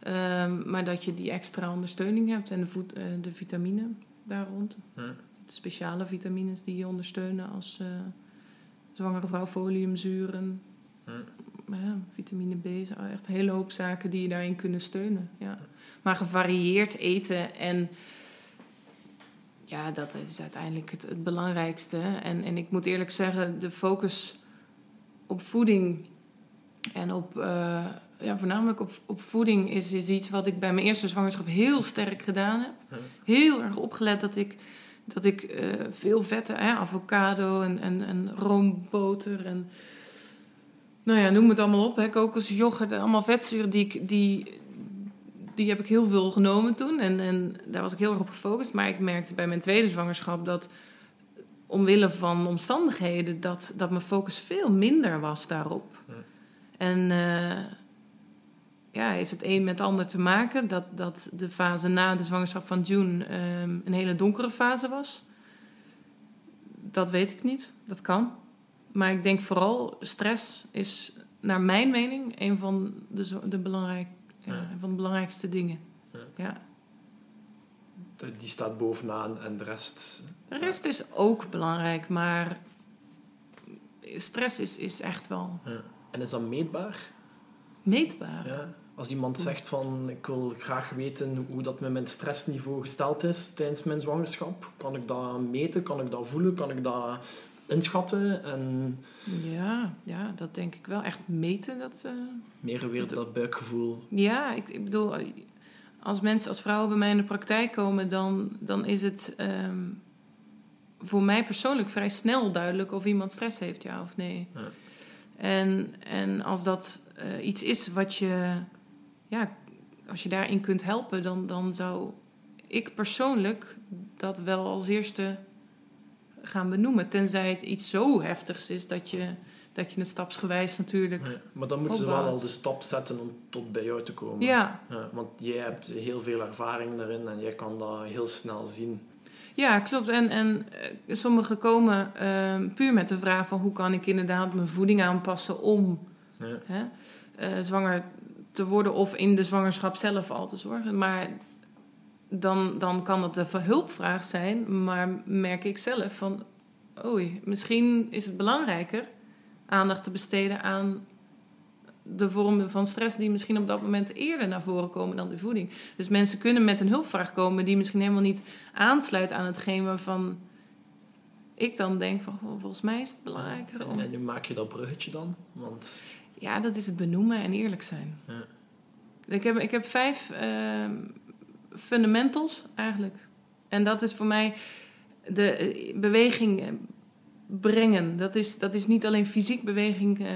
Ehm, maar dat je die extra ondersteuning hebt en de, voed, eh, de vitamine daar rond. Hm. De speciale vitamines die je ondersteunen als eh, zwangere vrouw, foliumzuren, Hm. ja, vitamine B. Echt een hele hoop zaken die je daarin kunnen steunen. Ja. Maar gevarieerd eten en ja, dat is uiteindelijk het, het belangrijkste. En, en ik moet eerlijk zeggen, de focus op voeding en op, eh, ja, voornamelijk op, op voeding is, is iets wat ik bij mijn eerste zwangerschap heel sterk gedaan heb. Hm. Heel erg opgelet dat ik, dat ik eh, veel vetten, hè, avocado en, en, en roomboter en nou ja, noem het allemaal op. Hè, kokos, yoghurt, allemaal vetzuren die ik, die, die heb ik heel veel genomen toen. En, en daar was ik heel erg op gefocust. Maar ik merkte bij mijn tweede zwangerschap dat omwille van omstandigheden... dat, dat mijn focus veel minder was daarop. Ja. En eh, ja, heeft het een met het ander te maken... dat, dat de fase na de zwangerschap van June ehm, een hele donkere fase was. Dat weet ik niet. Dat kan. Maar ik denk vooral stress is naar mijn mening een van de, de, belangrijk, ja, van de belangrijkste dingen. Ja. Ja. Die staat bovenaan en de rest... De rest is ook belangrijk, maar stress is, is echt wel Ja. En is dat meetbaar? meetbaar. Ja. Als iemand zegt van ik wil graag weten hoe dat met mijn stressniveau gesteld is tijdens mijn zwangerschap, kan ik dat meten, kan ik dat voelen, kan ik dat inschatten en Ja, ja, dat denk ik wel. Echt meten, dat... eh, meer weer dat buikgevoel. Ja, ik, ik bedoel, als mensen, als vrouwen bij mij in de praktijk komen, dan, dan is het ehm, voor mij persoonlijk vrij snel duidelijk of iemand stress heeft, ja of nee. Ja. En, en als dat eh, iets is wat je, ja, als je daarin kunt helpen, dan, dan zou ik persoonlijk dat wel als eerste gaan benoemen. Tenzij het iets zo heftigs is dat je, dat je het stapsgewijs natuurlijk. Ja. Maar dan moeten ze wel al de stap zetten om tot bij jou te komen. Ja, Ja, want jij hebt heel veel ervaring daarin en jij kan dat heel snel zien. Ja, klopt. En, en eh, sommigen komen ehm, puur met de vraag van hoe kan ik inderdaad mijn voeding aanpassen om Ja. hè, eh, zwanger te worden of in de zwangerschap zelf al te zorgen. Maar dan, dan kan dat de hulpvraag zijn, maar merk ik zelf van, oei, misschien is het belangrijker aandacht te besteden aan de vormen van stress die misschien op dat moment eerder naar voren komen dan de voeding. Dus mensen kunnen met een hulpvraag komen die misschien helemaal niet aansluit aan hetgeen waarvan ik dan denk van, volgens mij is het belangrijker en nu maak je dat bruggetje dan, want Ja, dat is het benoemen en eerlijk zijn. Ja. Ik, heb, ik heb vijf ehm, fundamentals eigenlijk. En dat is voor mij de eh, beweging eh, brengen. Dat is, dat is niet alleen fysiek beweging eh,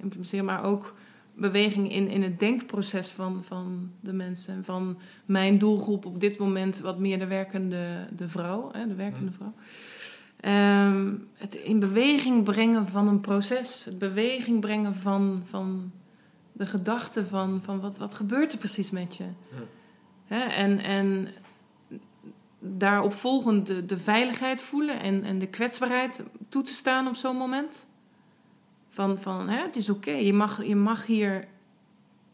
implementeren, maar ook beweging in, in het denkproces van, van de mensen. Van mijn doelgroep op dit moment wat meer de werkende de vrouw, hè, de werkende Mhm. vrouw. Ehm, het in beweging brengen van een proces. Het beweging brengen van, van de gedachte van, van wat, wat gebeurt er precies met je. Hè? En, en daarop volgend de, de veiligheid voelen en, en de kwetsbaarheid toe te staan op zo'n moment. Van, van hè, het is oké, je, mag, je mag hier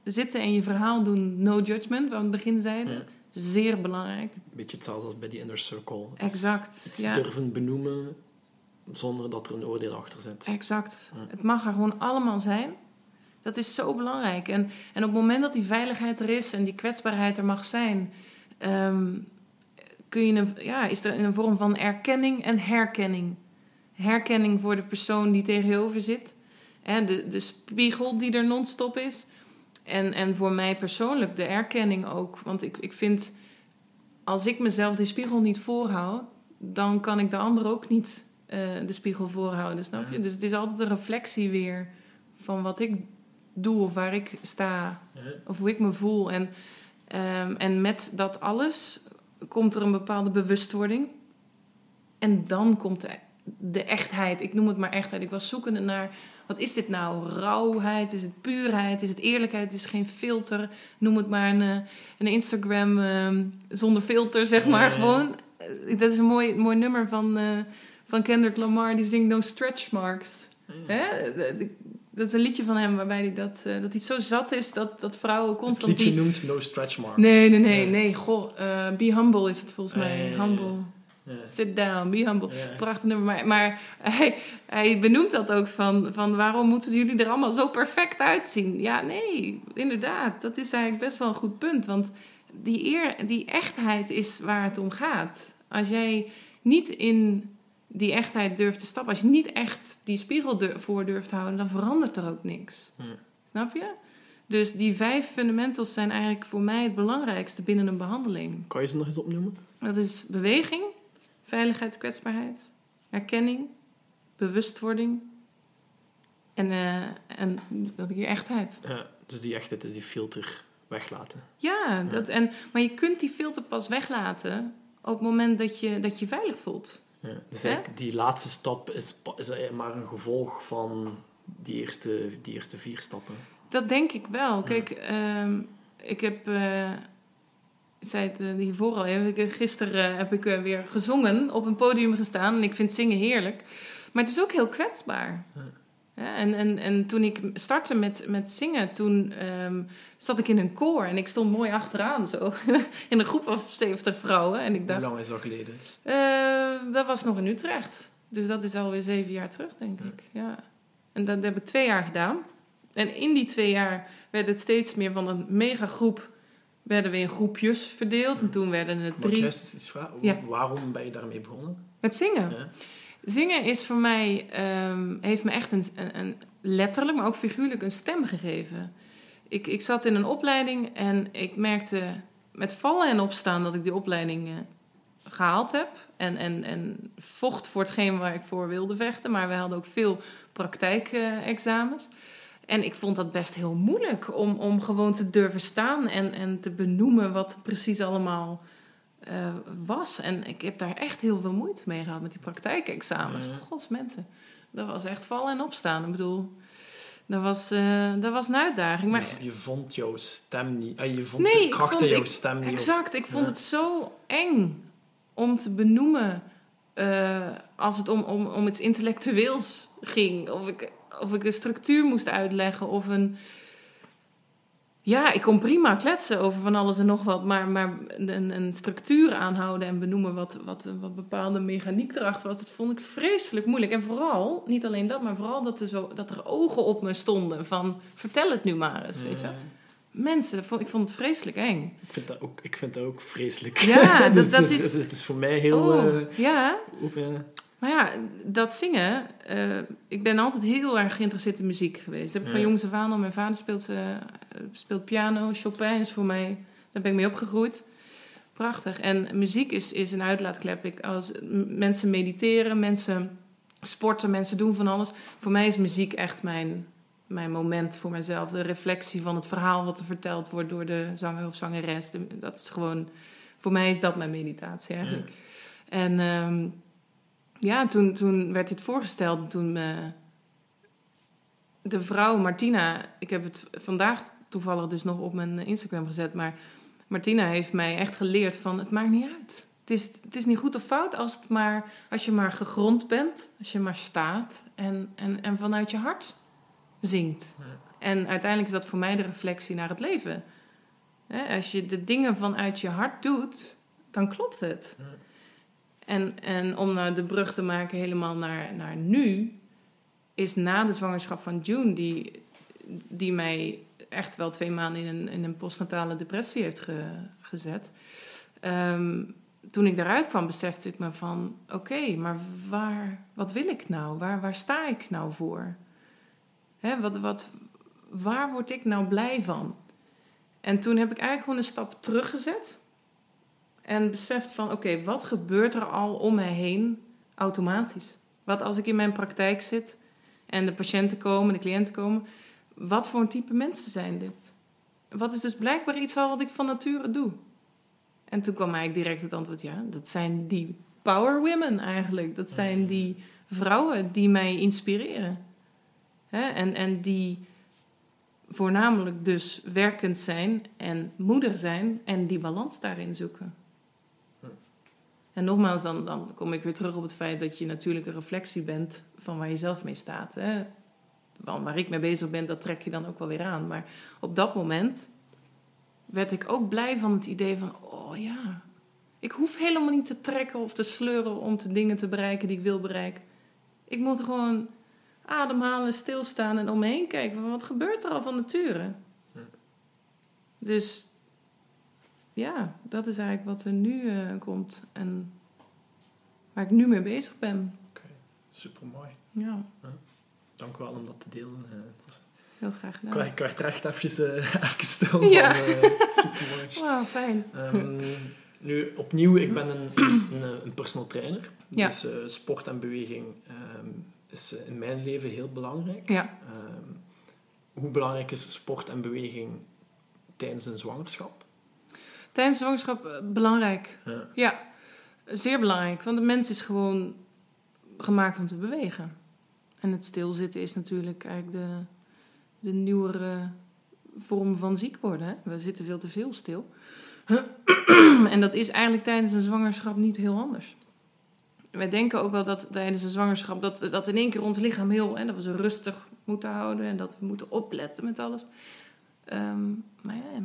zitten en je verhaal doen, no judgment, wat we aan het begin zeiden. Ja. Zeer belangrijk. Een beetje hetzelfde als bij die inner circle. Exact, Het ja. durven benoemen zonder dat er een oordeel achter zit. Exact. Ja. Het mag er gewoon allemaal zijn. Dat is zo belangrijk. En, en op het moment dat die veiligheid er is en die kwetsbaarheid er mag zijn, ehm, kun je een, ja, is er een vorm van erkenning en herkenning. Herkenning voor de persoon die tegenover zit. En de, de spiegel die er non-stop is. En, en voor mij persoonlijk de erkenning ook. Want ik, ik vind, als ik mezelf die spiegel niet voorhoud, dan kan ik de ander ook niet eh, de spiegel voorhouden, snap je? Ja. Dus het is altijd een reflectie weer van wat ik doe of waar ik sta Ja. of hoe ik me voel. En, ehm, en met dat alles komt er een bepaalde bewustwording. En dan komt de, de echtheid. Ik noem het maar echtheid. Ik was zoekende naar, wat is dit nou? Rauwheid? Is het puurheid? Is het eerlijkheid? Het is geen filter. Noem het maar een, eh, een Instagram ehm, zonder filter, zeg maar. ja, ja. Gewoon, eh, dat is een mooi, mooi nummer van, eh, van Kendrick Lamar. Die zingt No Stretch Marks. Ja. Hè? Dat is een liedje van hem waarbij hij dat, dat hij zo zat is dat, dat vrouwen Het constant liedje die... noemt No Stretch Marks. Nee, nee, nee, nee. Goh, be humble is het volgens mij. Humble. Sit down, be humble. Prachtig nummer. Maar, maar hij, hij benoemt dat ook van, van waarom moeten jullie er allemaal zo perfect uitzien? Ja, nee, inderdaad. Dat is eigenlijk best wel een goed punt. Want die, eer, die echtheid is waar het om gaat. Als jij niet in die echtheid durft te stappen, als je niet echt die spiegel voor durft te houden, dan verandert er ook niks. Snap je? Dus die vijf fundamentals zijn eigenlijk voor mij het belangrijkste binnen een behandeling. Kan je ze nog eens opnoemen? Dat is beweging, veiligheid, kwetsbaarheid, erkenning, bewustwording en, eh en dat die echtheid. Ja, dus die echtheid is die filter weglaten. Ja, dat, en, maar je kunt die filter pas weglaten op het moment dat je dat je veilig voelt. Ja. Dus eigenlijk die laatste stap is, is eigenlijk maar een gevolg van die eerste, die eerste vier stappen. Dat denk ik wel. Kijk, ehm, ik heb, eh, zei het eh, hiervoor al, gisteren eh, heb ik eh, weer gezongen, op een podium gestaan. En ik vind zingen heerlijk. Maar het is ook heel kwetsbaar. Ja. En, en, en toen ik startte met, met zingen, toen ehm, zat ik in een koor. En ik stond mooi achteraan zo, in een groep van 70 vrouwen. En ik Hoe dacht, lang is dat geleden? eh, dat was nog in Utrecht. Dus dat is alweer zeven jaar terug, denk ik. Ja. En dat heb ik twee jaar gedaan. En in die twee jaar werd het steeds meer van een megagroep... werden we in groepjes verdeeld. En toen werden het Mag ik drie... eerst eens iets vragen? Ja. Waarom ben je daarmee begonnen? Met zingen. Ja. Zingen is voor mij... ehm, heeft me echt een, een, een letterlijk, maar ook figuurlijk een stem gegeven. Ik, ik zat in een opleiding en ik merkte met vallen en opstaan... dat ik die opleiding eh, gehaald heb. En, en, en vocht voor hetgeen waar ik voor wilde vechten. Maar we hadden ook veel praktijkexamens. En ik vond dat best heel moeilijk om, om gewoon te durven staan en, en te benoemen wat het precies allemaal eh, was. En ik heb daar echt heel veel moeite mee gehad met die praktijkexamens. Ja. Gods mensen, dat was echt vallen en opstaan. Ik bedoel, dat was, eh, dat was een uitdaging. Maar Je, je vond jouw stem niet. eh, je vond Nee, de kracht in jouw stem niet. Exact, ik vond Ja. het zo eng om te benoemen als het om, om, om iets intellectueels ging. Of ik, of ik een structuur moest uitleggen of een... Ja, ik kon prima kletsen over van alles en nog wat, maar, maar een, een structuur aanhouden en benoemen wat, wat, wat bepaalde mechaniek erachter was, dat vond ik vreselijk moeilijk. En vooral, niet alleen dat, maar vooral dat er, zo, dat er ogen op me stonden van vertel het nu maar eens, weet je. Ja. Mensen, vond, ik vond het vreselijk eng. Ik vind dat ook, ik vind dat ook vreselijk. Ja, dat- Dus dat het is- Het is voor mij heel... oh, eh, ja. Maar ja, dat zingen... eh, ik ben altijd heel erg geïnteresseerd in muziek geweest. Dat heb ik van jongs af aan al. Mijn vader speelt, eh, speelt piano. Chopin is voor mij... Daar ben ik mee opgegroeid. Prachtig. En muziek is, is een uitlaatklep. Ik, als mensen mediteren, mensen sporten, mensen doen van alles. Voor mij is muziek echt mijn, mijn moment voor mezelf. De reflectie van het verhaal wat er verteld wordt door de zanger of zangeres. Dat is gewoon... Voor mij is dat mijn meditatie eigenlijk. En ehm, ja, toen, toen werd dit voorgesteld. en Toen eh, de vrouw Martina, ik heb het vandaag toevallig dus nog op mijn Instagram gezet, maar Martina heeft mij echt geleerd van het maakt niet uit. Het is, het is niet goed of fout als, het maar, als je maar gegrond bent, als je maar staat en, en, en vanuit je hart zingt. En uiteindelijk is dat voor mij de reflectie naar het leven. Als je de dingen vanuit je hart doet, dan klopt het. En, en om nou de brug te maken helemaal naar, naar nu, is na de zwangerschap van June, die, die mij echt wel twee maanden in een, in een postnatale depressie heeft ge- gezet. Ehm, toen ik daaruit kwam, besefte ik me van: oké, maar waar, wat wil ik nou? Waar, waar sta ik nou voor? Hè, wat, wat, waar word ik nou blij van? En toen heb ik eigenlijk gewoon een stap teruggezet. En beseft van, oké, wat gebeurt er al om me heen automatisch? Wat als ik in mijn praktijk zit en de patiënten komen, de cliënten komen, wat voor een type mensen zijn dit? Wat is dus blijkbaar iets al wat ik van nature doe? En toen kwam eigenlijk direct het antwoord, ja, dat zijn die power women eigenlijk. Dat zijn die vrouwen die mij inspireren. En, en die voornamelijk dus werkend zijn en moeder zijn en die balans daarin zoeken. Hm. En nogmaals, dan, dan kom ik weer terug op het feit dat je natuurlijk een reflectie bent van waar je zelf mee staat. Hè? Want waar ik mee bezig ben, dat trek je dan ook wel weer aan. Maar op dat moment werd ik ook blij van het idee van, oh ja, ik hoef helemaal niet te trekken of te sleuren om de dingen te bereiken die ik wil bereiken. Ik moet gewoon ademhalen, stilstaan en om me heen kijken. Van wat gebeurt er al van nature? Ja. Dus ja, dat is eigenlijk wat er nu eh, komt en waar ik nu mee bezig ben. Super mooi. Ja, Dank u wel om dat te delen. eh. heel graag Ik gedaan. Ik werd er echt even, eh, even stil Ja. van. super mooi. Wauw, fijn. Ehm, nu, opnieuw, ik ben een, een, een personal trainer. Ja. Dus sport en beweging ehm, is in mijn leven heel belangrijk. Ja, Ehm, hoe belangrijk is sport en beweging tijdens een zwangerschap? Tijdens de zwangerschap eh, belangrijk. Ja. Ja, zeer belangrijk. Want de mens is gewoon gemaakt om te bewegen. En het stilzitten is natuurlijk eigenlijk de, de nieuwere vorm van ziek worden. Hè? We zitten veel te veel stil. en dat is eigenlijk tijdens een zwangerschap niet heel anders. Wij denken ook wel dat tijdens een zwangerschap dat, dat in één keer ons lichaam heel... Hè, dat we ze rustig moeten houden en dat we moeten opletten met alles. Ehm, maar ja,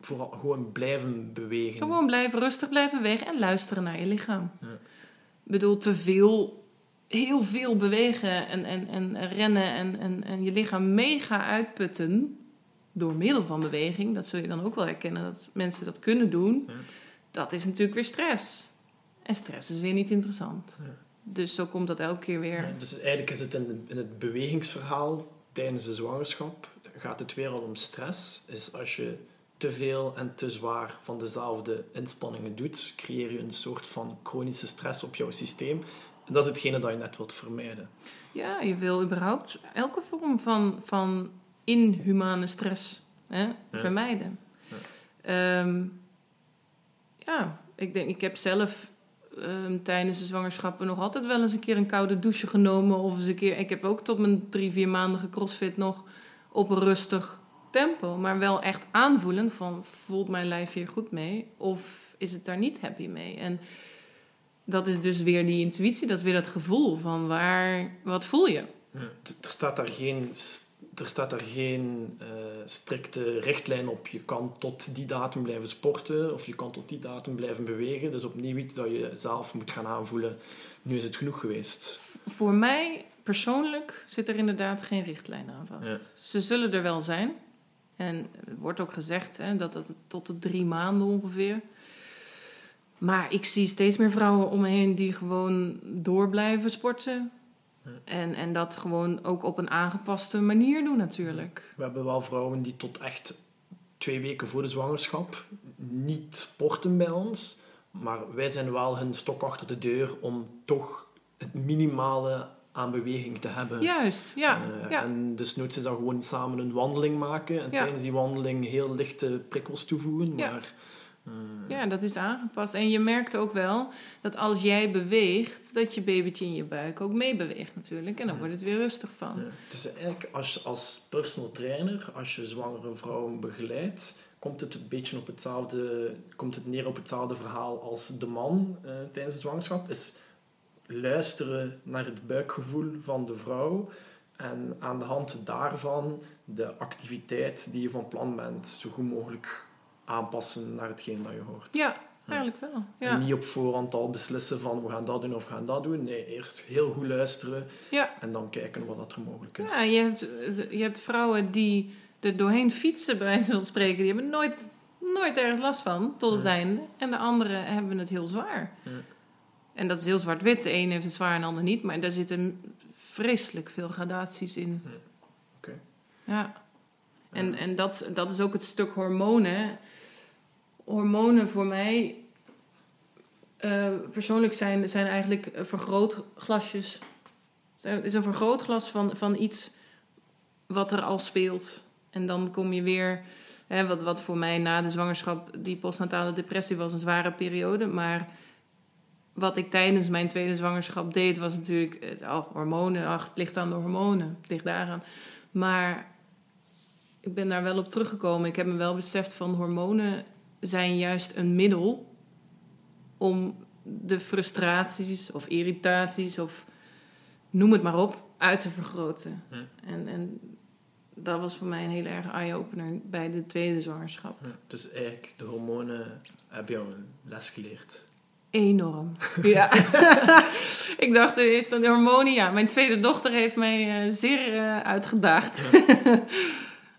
Vooral gewoon blijven bewegen. gewoon blijven rustig blijven bewegen en luisteren naar je lichaam. Ja. Ik bedoel, te veel, heel veel bewegen en, en, en rennen en, en, en je lichaam mega uitputten door middel van beweging. Dat zul je dan ook wel herkennen dat mensen dat kunnen doen. Ja. Dat is natuurlijk weer stress. En stress is weer niet interessant. Ja. Dus zo komt dat elke keer weer. Ja, dus eigenlijk is het in, in het bewegingsverhaal tijdens de zwangerschap gaat het weer al om stress. Is als je te veel en te zwaar van dezelfde inspanningen doet, creëer je een soort van chronische stress op jouw systeem. En dat is hetgene dat je net wilt vermijden. Ja, je wil überhaupt elke vorm van, van inhumane stress hè, vermijden. Ja. Ehm, ja, ik denk, ik heb zelf ehm, tijdens de zwangerschappen nog altijd wel eens een keer een koude douche genomen. Of eens een keer, ik heb ook tot mijn drie, vier maandige crossfit nog op een rustig tempo. Maar wel echt aanvoelen van, voelt mijn lijf hier goed mee? Of is het daar niet happy mee? En dat is dus weer die intuïtie, dat is weer dat gevoel van waar, wat voel je? Ja. Er staat daar geen, er staat daar geen eh, strikte richtlijn op. Je kan tot die datum blijven sporten of je kan tot die datum blijven bewegen. Dus opnieuw iets dat je zelf moet gaan aanvoelen. Nu is het genoeg geweest. Voor mij persoonlijk zit er inderdaad geen richtlijn aan vast. Ja. Ze zullen er wel zijn. En er wordt ook gezegd hè, dat het tot de drie maanden ongeveer. Maar ik zie steeds meer vrouwen om me heen die gewoon door blijven sporten. En, en dat gewoon ook op een aangepaste manier doen natuurlijk. We hebben wel vrouwen die tot echt twee weken voor de zwangerschap niet sporten bij ons. Maar wij zijn wel hun stok achter de deur om toch het minimale aan beweging te hebben. Juist, ja. Eh, ja. En dus nooit is dat gewoon samen een wandeling maken. En Ja. tijdens die wandeling heel lichte prikkels toevoegen. Ja. Maar, eh, Ja, dat is aangepast. En je merkt ook wel dat als jij beweegt, dat je babytje in je buik ook meebeweegt natuurlijk. En dan wordt het weer rustig van. Dus eigenlijk als, als personal trainer, als je zwangere vrouwen begeleidt, komt het een beetje op hetzelfde, komt het neer op hetzelfde verhaal als de man eh, tijdens de zwangerschap. Is luisteren naar het buikgevoel van de vrouw. En aan de hand daarvan de activiteit die je van plan bent zo goed mogelijk aanpassen naar hetgeen dat je hoort. Ja, eigenlijk wel. En Ja. niet op voorhand al beslissen van we gaan dat doen of we gaan dat doen. Nee, eerst heel goed luisteren Ja. en dan kijken wat dat er mogelijk is. Ja, je hebt, je hebt vrouwen die er doorheen fietsen, bij wijze van spreken. Die hebben nooit, nooit ergens last van, tot het Nee. einde. En de anderen hebben het heel zwaar. Ja. En dat is heel zwart-wit. De een heeft het zwaar en de ander niet. Maar daar zitten vreselijk veel gradaties in. Ja. Oké. Ja. En, en dat, dat is ook het stuk hormonen. Hormonen voor mij... eh, persoonlijk zijn, zijn eigenlijk vergrootglasjes. Het is een vergrootglas van, van iets wat er al speelt. En dan kom je weer... Hè, wat, wat voor mij na de zwangerschap die postnatale depressie was een zware periode. Maar wat ik tijdens mijn tweede zwangerschap deed, was natuurlijk oh, hormonen. Ach, het ligt aan de hormonen. Het ligt daaraan. Maar ik ben daar wel op teruggekomen. Ik heb me wel beseft van hormonen zijn juist een middel om de frustraties of irritaties of noem het maar op uit te vergroten. Hm. En, en dat was voor mij een heel erg eye-opener bij de tweede zwangerschap. Ja, Dus eigenlijk, de hormonen heb jou een les geleerd. Enorm. Ja. ik dacht, is dat de hormonen? Ja, mijn tweede dochter heeft mij eh, zeer eh, uitgedaagd.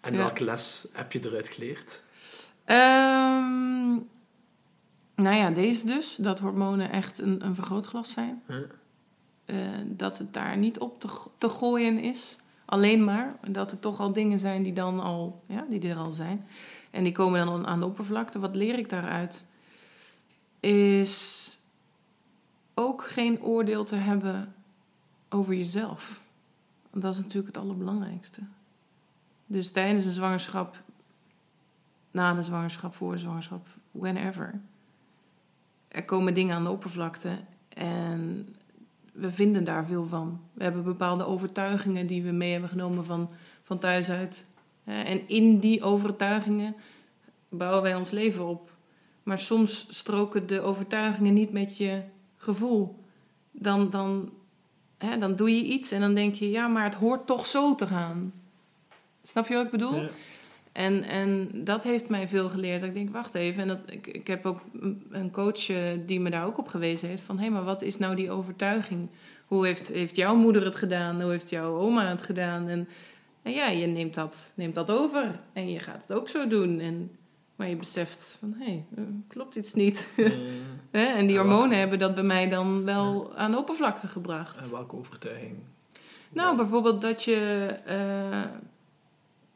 En Ja. welke les heb je eruit geleerd? Ehm, nou ja, deze dus. Dat hormonen echt een, een vergrootglas zijn. Eh, dat het daar niet op te, te gooien is. Alleen maar. Dat er toch al dingen zijn die dan al, ja, die er al zijn. En die komen dan aan de oppervlakte. Wat leer ik daaruit? Is ook geen oordeel te hebben over jezelf. Dat is natuurlijk het allerbelangrijkste. Dus tijdens een zwangerschap, na de zwangerschap, voor de zwangerschap, whenever. Er komen dingen aan de oppervlakte en we vinden daar veel van. We hebben bepaalde overtuigingen die we mee hebben genomen van, van thuis uit. En in die overtuigingen bouwen wij ons leven op. Maar soms stroken de overtuigingen niet met je gevoel. Dan, dan, hè, dan doe je iets en dan denk je, ja, maar het hoort toch zo te gaan. Snap je wat ik bedoel? Ja. En, en dat heeft mij veel geleerd. Dat ik denk, wacht even. En dat, ik, ik heb ook een- coach eh, die me daar ook op gewezen heeft. Van, hé, maar wat is nou die overtuiging? Hoe heeft, heeft jouw moeder het gedaan? Hoe heeft jouw oma het gedaan? En, en ja, je neemt dat, neemt dat over. En je gaat het ook zo doen. En, maar je beseft van, hé, eh, klopt iets niet. En die hormonen hebben dat bij mij dan wel aan de oppervlakte gebracht. en welke overtuiging? Nou, bijvoorbeeld dat je, eh,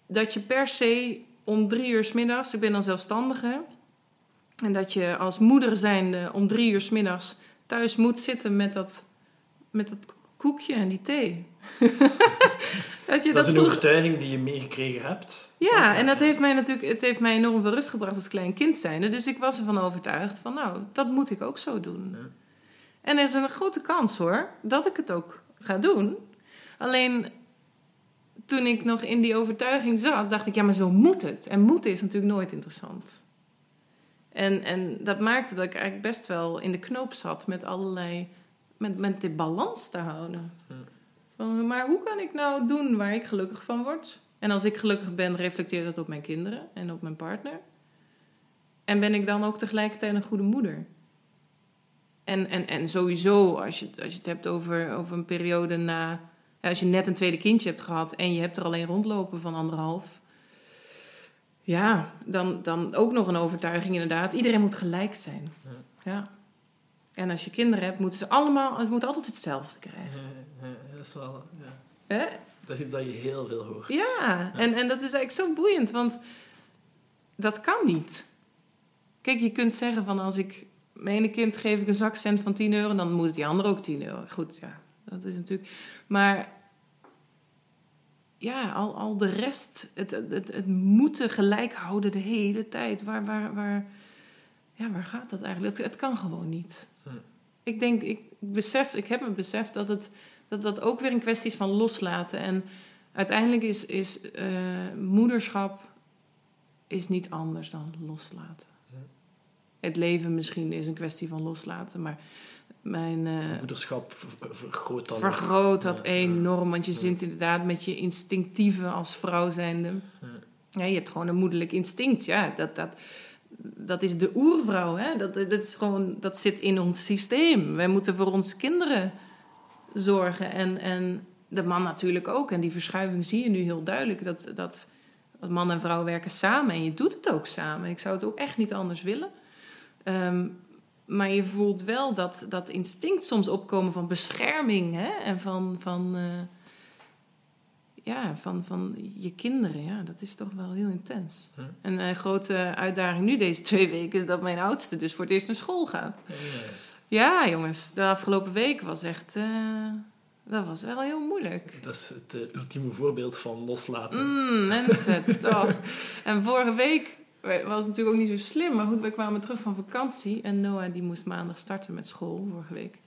dat je per se om drie uur 's middags, ik ben dan zelfstandige, en dat je als moeder zijnde om drie uur 's middags thuis moet zitten met dat, met dat koekje en die thee. dat je Dat is een overtuiging die je meegekregen hebt. ja, en dat heeft mij natuurlijk het heeft mij enorm veel rust gebracht als klein kind zijnde. Dus ik was ervan overtuigd van, nou, dat moet ik ook zo doen. Ja. En er is een grote kans hoor, dat ik het ook ga doen. Alleen toen ik nog in die overtuiging zat, dacht ik, ja, maar zo moet het. En moeten is natuurlijk nooit interessant. En, en dat maakte dat ik eigenlijk best wel in de knoop zat met allerlei, met, met de balans te houden. Ja. Van, maar hoe kan ik nou doen waar ik gelukkig van word? En als ik gelukkig ben, reflecteert dat op mijn kinderen en op mijn partner. En ben ik dan ook tegelijkertijd een goede moeder? En, en, en sowieso, als je, als je het hebt over, over een periode na... Als je net een tweede kindje hebt gehad en je hebt er alleen rondlopen van anderhalf... Ja, dan, dan ook nog een overtuiging inderdaad. Iedereen moet gelijk zijn. Ja. Ja. En als je kinderen hebt, moeten ze allemaal... Het moet altijd hetzelfde krijgen. Dat is wel... Ja. Hè? Dat is iets dat je heel veel hoort. Ja, en, en dat is eigenlijk zo boeiend, want dat kan niet. Kijk, je kunt zeggen van als ik mijn ene kind geef ik een zakcent van 10 euro, dan moet die ander ook 10 euro. Goed, ja, dat is natuurlijk. Maar ja, al, al de rest, het, het, het, het moeten gelijk houden de hele tijd. Waar, waar, waar, ja, waar gaat dat eigenlijk? Het, het kan gewoon niet. Hm. Ik denk, ik besef, ik heb me beseft dat het dat dat ook weer een kwestie is van loslaten. En uiteindelijk is, is eh, moederschap is niet anders dan loslaten. Ja. Het leven misschien is een kwestie van loslaten, maar mijn eh, Moederschap ver- vergroot dan. vergroot dat Ja, enorm. Want je zit inderdaad met je instinctieve als vrouw zijnde. Ja, je hebt gewoon een moederlijk instinct. Ja, dat, dat, dat is de oervrouw. Hè? Dat, dat, is gewoon, dat zit in ons systeem. Wij moeten voor onze kinderen zorgen. En, en de man natuurlijk ook. En die verschuiving zie je nu heel duidelijk. Dat, dat, man en vrouw werken samen. En je doet het ook samen. Ik zou het ook echt niet anders willen. Ehm, maar je voelt wel dat, dat instinct soms opkomen van bescherming. Hè? En van... van eh, ja, van, van je kinderen, ja, dat is toch wel heel intens. Hm. En een grote uitdaging nu deze twee weken is dat mijn oudste dus voor het eerst naar school gaat. Ja, Ja, jongens, de afgelopen week was echt, eh, dat was wel heel moeilijk. Dat is het eh, ultieme voorbeeld van loslaten. Mm, mensen, toch. En vorige week was het natuurlijk ook niet zo slim, maar goed, wij kwamen terug van vakantie en Noah die moest maandag starten met school, vorige week.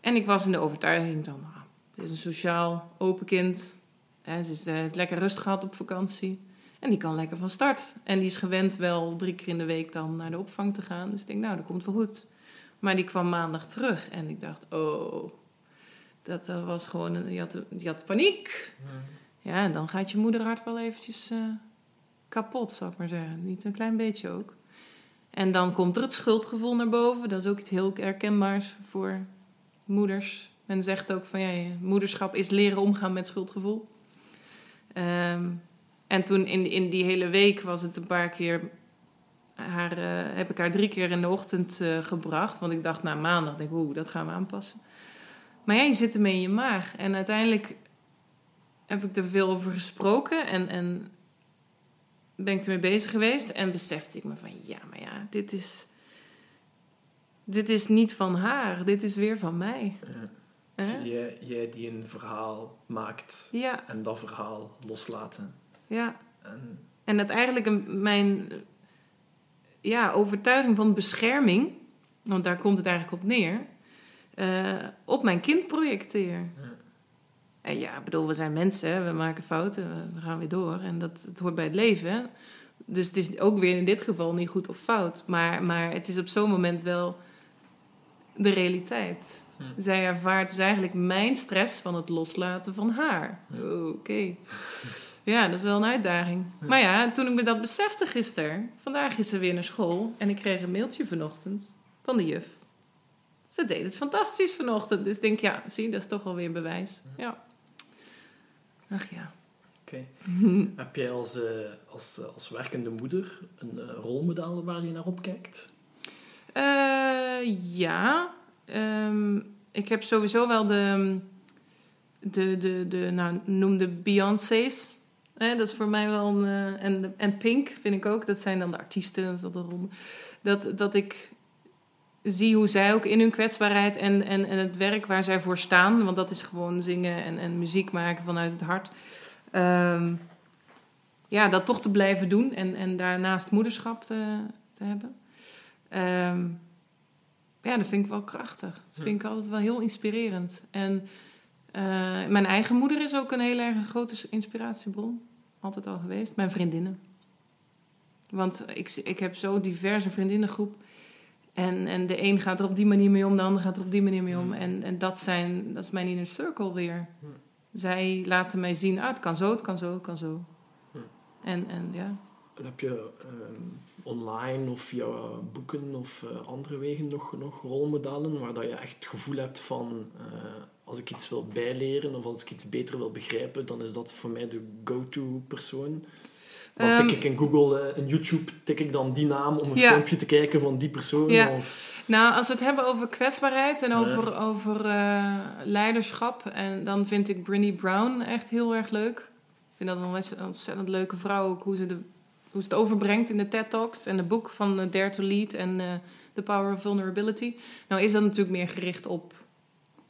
En ik was in de overtuiging dan, ah, dit is een sociaal, open kind. Hè, ze is eh, lekker rust gehad op vakantie. En die kan lekker van start. En die is gewend wel drie keer in de week dan naar de opvang te gaan. Dus ik denk, nou, dat komt wel goed. Maar die kwam maandag terug. En ik dacht, oh, dat, was gewoon, een, die, had, die had paniek. Ja, en dan gaat je moederhart wel eventjes eh, kapot, zou ik maar zeggen. Niet een klein beetje ook. En dan komt er het schuldgevoel naar boven. Dat is ook iets heel herkenbaars voor moeders. Men zegt ook van ja, je moederschap is leren omgaan met schuldgevoel. Ehm, en toen in, in die hele week was het een paar keer. Haar, eh, heb ik haar drie keer in de ochtend eh, gebracht. Want ik dacht na maandag, denk oeh, dat gaan we aanpassen. Maar ja, je zit ermee in je maag. En uiteindelijk heb ik er veel over gesproken. En, en ben ik ermee bezig geweest. En besefte ik me van, ja, maar ja, dit is... Dit is niet van haar, dit is weer van mij. Ja. Dus Hè? jij, jij die een verhaal maakt Ja, en dat verhaal loslaten. ja. En, En dat eigenlijk een, mijn ja, overtuiging van bescherming, want daar komt het eigenlijk op neer, eh, op mijn kind projecteer. Ja. En ja, ik bedoel, we zijn mensen, we maken fouten, we- gaan weer door. En dat het hoort bij het leven. Dus het is ook weer in dit geval niet goed of fout. Maar, maar het is op zo'n moment wel de realiteit. Hm. Zij ervaart dus eigenlijk mijn stress van het loslaten van haar. Oké. Ja, dat is wel een uitdaging. Ja. Maar ja, toen ik me dat besefte gisteren, vandaag is ze weer naar school en ik kreeg een mailtje vanochtend van de juf. Ze deed het fantastisch vanochtend. Dus ik denk, ja, zie, dat is toch wel weer bewijs. Ja. Ach ja. Oké. Heb jij als, eh, als, eh, als werkende moeder een eh, rolmodel waar je naar opkijkt? Eh, ja. Ehm, ik heb sowieso wel de, de, de, de nou, noem de Beyoncé's. Dat is voor mij wel eh, en, en Pink vind ik ook. Dat zijn dan de artiesten. Dat, dat, ik zie hoe zij ook in hun kwetsbaarheid en, en, en het werk waar zij voor staan... want dat is gewoon zingen en, en muziek maken vanuit het hart... Ehm, ja, dat toch te blijven doen en, en daarnaast moederschap te, te hebben. Ehm, ja, dat vind ik wel krachtig. Dat vind ik altijd wel heel inspirerend. En eh, mijn eigen moeder is ook een heel erg grote inspiratiebron. Altijd al geweest. Mijn vriendinnen. Want ik, ik heb zo diverse vriendinnengroep. En, en de een gaat er op die manier mee om, de ander gaat er op die manier mee om. Hmm. En, en dat, zijn, dat is mijn inner circle weer. Hmm. Zij laten mij zien, ah, het kan zo, het kan zo, het kan zo. Hmm. En, en ja, En heb je ehm, online of via boeken of eh, andere wegen nog, nog rolmodellen waar dat je echt het gevoel hebt van eh, als ik iets wil bijleren of als ik iets beter wil begrijpen, dan is dat voor mij de go-to persoon. Dan tik Ehm, ik in Google, eh, in YouTube, tik ik dan die naam om een Ja. filmpje te kijken van die persoon. Ja. Of, Nou, als we het hebben over kwetsbaarheid en Ja. over, over eh, leiderschap, en dan vind ik Brené Brown echt heel erg leuk. Ik vind dat een ontzettend- leuke vrouw, ook hoe ze, de, hoe ze het overbrengt in de TED Talks en het boek van eh, Dare to Lead en eh, The Power of Vulnerability. Nou is dat natuurlijk meer gericht op,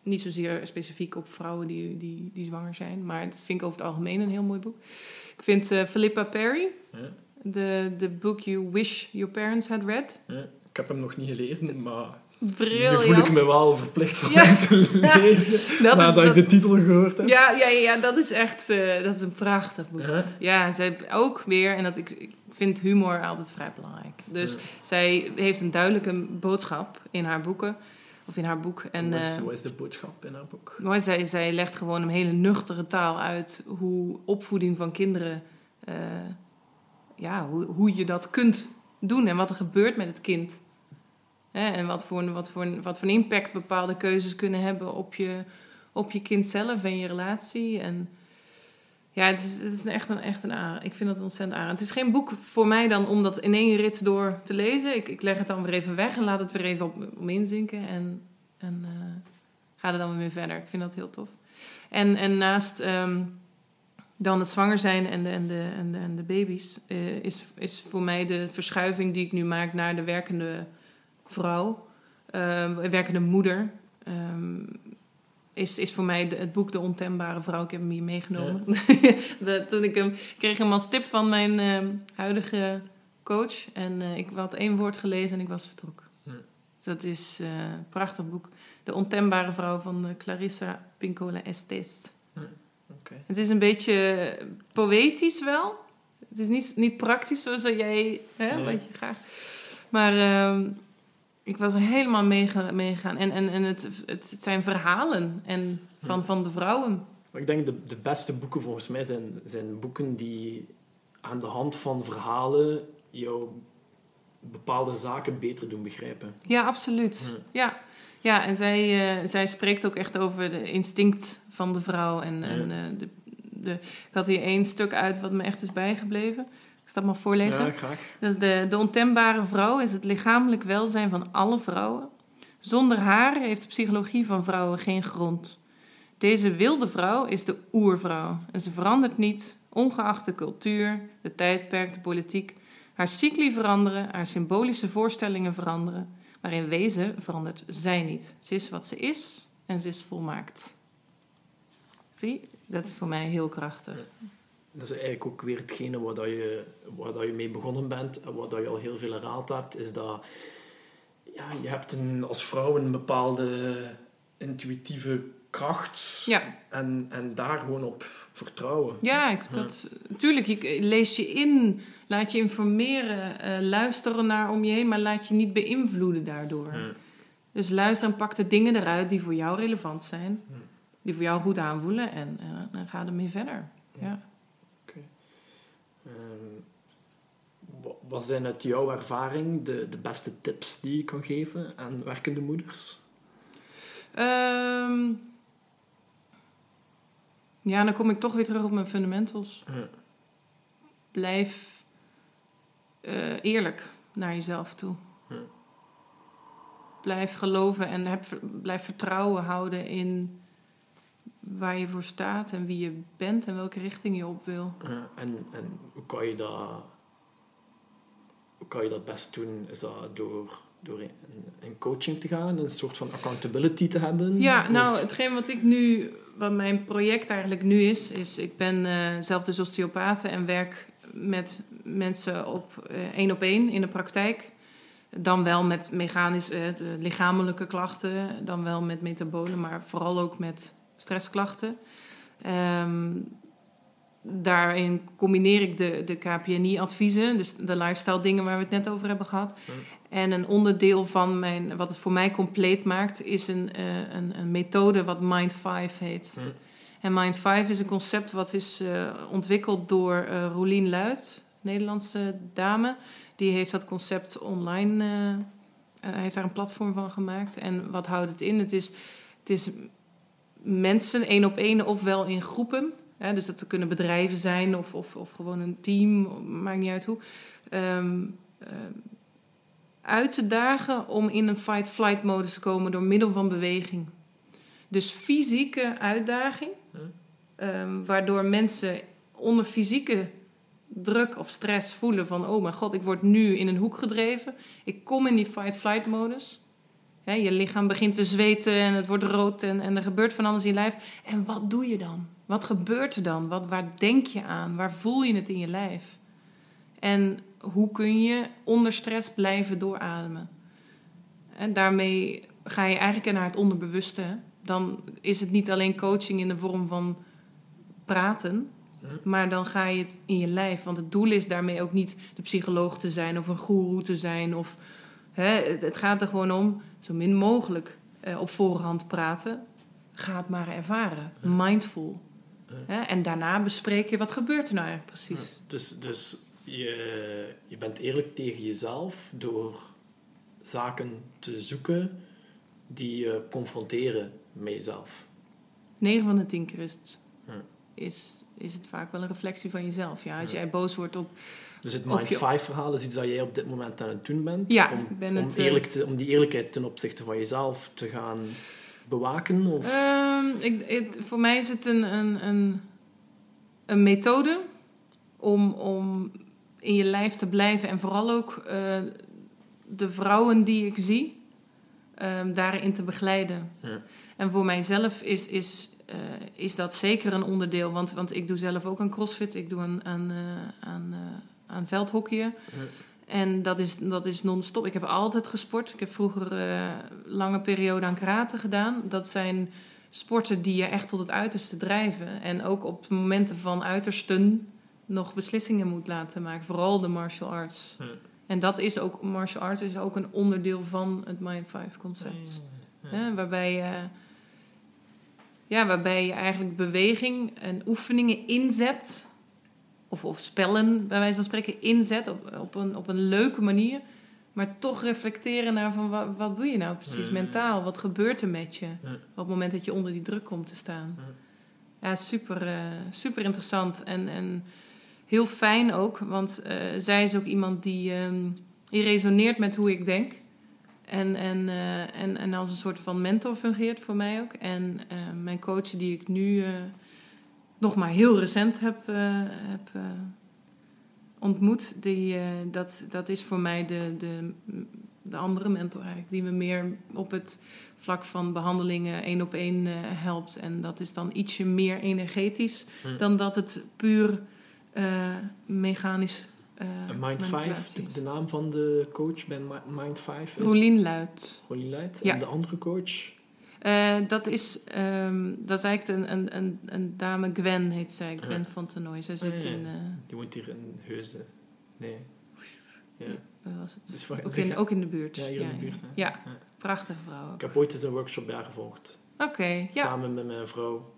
niet zozeer specifiek op vrouwen die, die, die zwanger zijn, maar dat vind ik over het algemeen een heel mooi boek. Ik vind eh, Philippa Perry, ja, de, de book You Wish Your Parents Had Read, ja. Ik heb hem nog niet gelezen, maar briljant. nu voel ik me wel verplicht om Ja. hem te lezen. Dat is nadat ik de titel gehoord heb. Ja, ja, ja, dat is echt eh, dat is een prachtig boek. Ja. Zij heeft ook weer, en dat ik, ik vind humor altijd vrij belangrijk. Dus zij heeft een duidelijke boodschap in haar boeken. Of in haar boek. En, wat, is, eh, wat is de boodschap in haar boek? zij, zij legt gewoon een hele nuchtere taal uit hoe opvoeding van kinderen, eh, ja, hoe, hoe je dat kunt doen en wat er gebeurt met het kind. Hè, en wat voor, wat, voor, wat voor impact bepaalde keuzes kunnen hebben op je, op je kind zelf en je relatie. En ja, het is, echt een, echt een aan. Ik vind het ontzettend aan. Het is geen boek voor mij dan om dat in één rits door te lezen. Ik, ik leg het dan weer even weg en laat het weer even op, om inzinken. En, en eh, ga er dan weer verder. Ik vind dat heel tof. En, en naast ehm, dan het zwanger zijn en de, en de, en de, en de baby's... eh, is, is voor mij de verschuiving die ik nu maak naar de werkende vrouw... eh, werkende moeder... ehm, is, is voor mij de- het boek De Ontembare Vrouw. Ik heb hem hier meegenomen. De- toen ik hem kreeg hem als tip van mijn ehm, huidige coach. En eh, ik had één woord gelezen en ik was vertrokken. Ja. Dat is eh, een prachtig boek. De Ontembare Vrouw van eh, Clarissa Pincola Estes. Het is een beetje poëtisch wel. Het is niet, niet praktisch zoals jij, hè, wat je graag. Maar ehm, ik was er helemaal meege- meegegaan. En, en, en het, het, zijn verhalen en van, van de vrouwen. Maar ik denk de, de beste boeken volgens mij zijn, zijn boeken die aan de hand van verhalen jou bepaalde zaken beter doen begrijpen. Ja, absoluut. Ja. Ja, ja en zij, eh, zij spreekt ook echt over de instinct van de vrouw. En, en eh, de, de, ik had hier één stuk uit wat me echt is bijgebleven. Ik dat maar voorlezen. Ja, graag. De, de ontembare vrouw is het lichamelijk welzijn van alle vrouwen. Zonder haar heeft de psychologie van vrouwen geen grond. Deze wilde vrouw is de oervrouw en ze verandert niet, ongeacht de cultuur, de tijdperk, de politiek. Haar cycli veranderen, haar symbolische voorstellingen veranderen, maar in wezen verandert zij niet. Ze is wat ze is en ze is volmaakt. Zie, dat is voor mij heel krachtig. Dat is eigenlijk ook weer hetgene waar, dat je, waar dat je mee begonnen bent en waar dat je al heel veel herhaald hebt, is dat ja, je hebt een, als vrouw een bepaalde intuïtieve kracht Ja, en, en daar gewoon op vertrouwen. Ja, ik, dat, natuurlijk. Je lees je in, laat je informeren, eh, luisteren naar om je heen, maar laat je niet beïnvloeden daardoor. Ja. Dus luister en pak de dingen eruit die voor jou relevant zijn, die voor jou goed aanvoelen en, en, en ga ermee verder. Ja. Ehm, wa- wat zijn uit jouw ervaring de, de beste tips die je kan geven aan werkende moeders? Ehm, ja, dan kom ik toch weer terug op mijn fundamentals. Ja. Blijf eh, eerlijk naar jezelf toe. Ja. Blijf geloven en heb, blijf vertrouwen houden in waar je voor staat en wie je bent en welke richting je op wil. Ja, en, en hoe kan je dat hoe kan je dat best doen? Is dat door, door in, in coaching te gaan, een soort van accountability te hebben? Ja, nou, Of- hetgeen wat ik nu, wat mijn project eigenlijk nu is, is ik ben eh, zelf dus osteopaat en werk met mensen op eh, één op één in de praktijk. Dan wel met mechanisch, eh, lichamelijke klachten, dan wel met metabolen, maar vooral ook met stressklachten. Ehm, daarin combineer ik de, de KPNI-adviezen, dus de lifestyle dingen waar we het net over hebben gehad. En een onderdeel van mijn, wat het voor mij compleet maakt, is een, eh, een, een methode wat Mind 5 heet. En Mind 5 is een concept wat is eh, ontwikkeld door eh Rolien Luit, Nederlandse dame. Die heeft dat concept online, heeft daar een platform van gemaakt. En wat houdt het in? Het is, het is mensen één op één ofwel in groepen. Hè, dus dat kunnen bedrijven zijn of, of, of gewoon een team, maakt niet uit hoe. Ehm, ehm, uit te dagen om in een fight-flight modus te komen door middel van beweging. Dus fysieke uitdaging, Ja. ehm, waardoor mensen onder fysieke druk of stress voelen van... oh mijn god, ik word nu in een hoek gedreven. Ik kom in die fight-flight modus. Hè, je lichaam begint te zweten en het wordt rood en, en er gebeurt van alles in je lijf. En wat doe je dan? Wat gebeurt er dan? Wat, waar denk je aan? Waar voel je het in je lijf? En hoe kun je onder stress blijven doorademen? En daarmee ga je eigenlijk naar het onderbewuste. hè. Dan is het niet alleen coaching in de vorm van praten, Ja. maar dan ga je het in je lijf. Want het doel is daarmee ook niet de psycholoog te zijn of een goeroe te zijn. Of, hè, het gaat er gewoon om zo min mogelijk eh, op voorhand praten. Ga het maar ervaren. Mindful. Ja. En daarna bespreek je wat gebeurt er nou eigenlijk precies. Ja, Dus, dus je, je bent eerlijk tegen jezelf door zaken te zoeken die je confronteren met jezelf. 9 van de 10 keer is Ja. is, is het vaak wel een reflectie van jezelf. Ja, als jij boos wordt op... Dus het Mind je- 5 verhaal is iets dat jij op dit moment aan het doen bent. Ja, om, ben om, het, eh, eerlijk te, om die eerlijkheid ten opzichte van jezelf te gaan bewaken. Of, Ehm, ik, het- voor mij is het een, een, een, een methode om, om in je lijf te blijven. En vooral ook eh, de vrouwen die ik zie, ehm, daarin te begeleiden. Ja. En voor mijzelf is, is, eh, is dat zeker een onderdeel. Want, want ik doe zelf ook een crossfit. Ik doe aan, aan, aan, eh, aan veldhockeyen. En dat is, dat is non-stop. Ik heb altijd gesport. Ik heb vroeger eh lange periode aan karate gedaan. Dat zijn sporten die je echt tot het uiterste drijven. En ook op momenten van uitersten nog beslissingen moet laten maken. Vooral de martial arts. En dat is ook, martial arts is ook een onderdeel van het Mind 5 concept. Waarbij, je, ja, waarbij je eigenlijk beweging en oefeningen inzet, of, of spellen bij wijze van spreken inzet op, op, een, op een leuke manier, maar toch reflecteren naar van wat, wat doe je nou precies Mm. mentaal? Wat gebeurt er met je Ja. op het moment dat je onder die druk komt te staan? Ja. Ja, super, eh, super interessant en, en heel fijn ook, want eh, zij is ook iemand die, die resoneert met hoe ik denk. En, en, eh, en, en als een soort van mentor fungeert voor mij ook. En mijn coach, die ik nu nog maar heel recent heb, eh, heb eh, ontmoet, die, eh, dat, dat is voor mij de, de, de andere mentor eigenlijk. Die me meer op het vlak van behandelingen één op één helpt. En dat is dan ietsje meer energetisch Hm. dan dat het puur mechanisch En Mind 5, manipulatie de, naam van de coach bij Mi- Mind 5 is... Rolien Luit. Rolien Luit. Ja. En de andere coach? Eh, dat, is, ehm, dat is eigenlijk een, een, een, een dame, Gwen heet zij, Gwen Ja. van. Zij zit Ah, ja. in, eh, Die woont hier in Heusden. Nee. Ja. waar was het? Dus Ook in, ook in de buurt. Ja, hier in de buurt. Ja, prachtige vrouw ook. Ik heb ooit eens een workshop haar gevolgd. Oké, ja. Samen met mijn vrouw.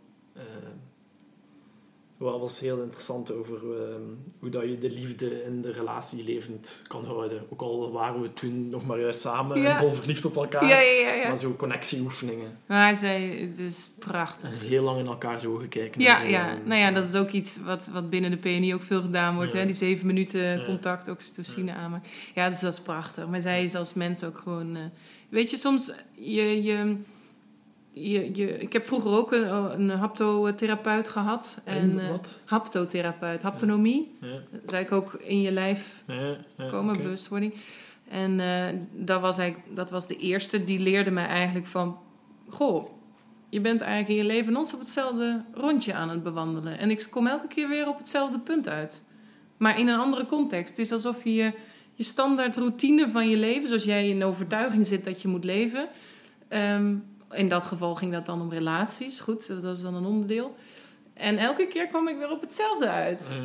Wat was heel interessant over ehm, hoe dat je de liefde in de relatie levend kan houden. Ook al waren we toen nog maar juist samen Ja. en dol verliefd op elkaar. Ja, ja, ja. ja. Maar zo connectieoefeningen. Maar zij, het is prachtig. En heel lang in elkaar zo gekeken. Ja, zo. ja, nou ja, dat is ook iets wat, wat binnen de PNI ook veel gedaan wordt. Ja. Hè? Die zeven minuten Ja. contact, oxytocine aanmaken. Ja, dus dat is prachtig. Maar zij is als mens ook gewoon... eh, weet je, soms... Je, je, je, je, ik heb vroeger ook een, een haptotherapeut gehad. En, En eh, wat? haptotherapeut, haptonomie. Ja, Dat eigenlijk ook in je lijf ja, ja, komen, oké. bewustwording. En eh, dat, was eigenlijk, dat was de eerste die leerde mij eigenlijk van... Goh, je bent eigenlijk in je leven ons op hetzelfde rondje aan het bewandelen. En ik kom elke keer weer op hetzelfde punt uit. Maar in een andere context. Het is alsof je je, standaard routine van je leven... zoals jij in overtuiging zit dat je moet leven... ehm, in dat geval ging dat dan om relaties. Goed, dat was dan een onderdeel. En elke keer kwam ik weer op hetzelfde uit.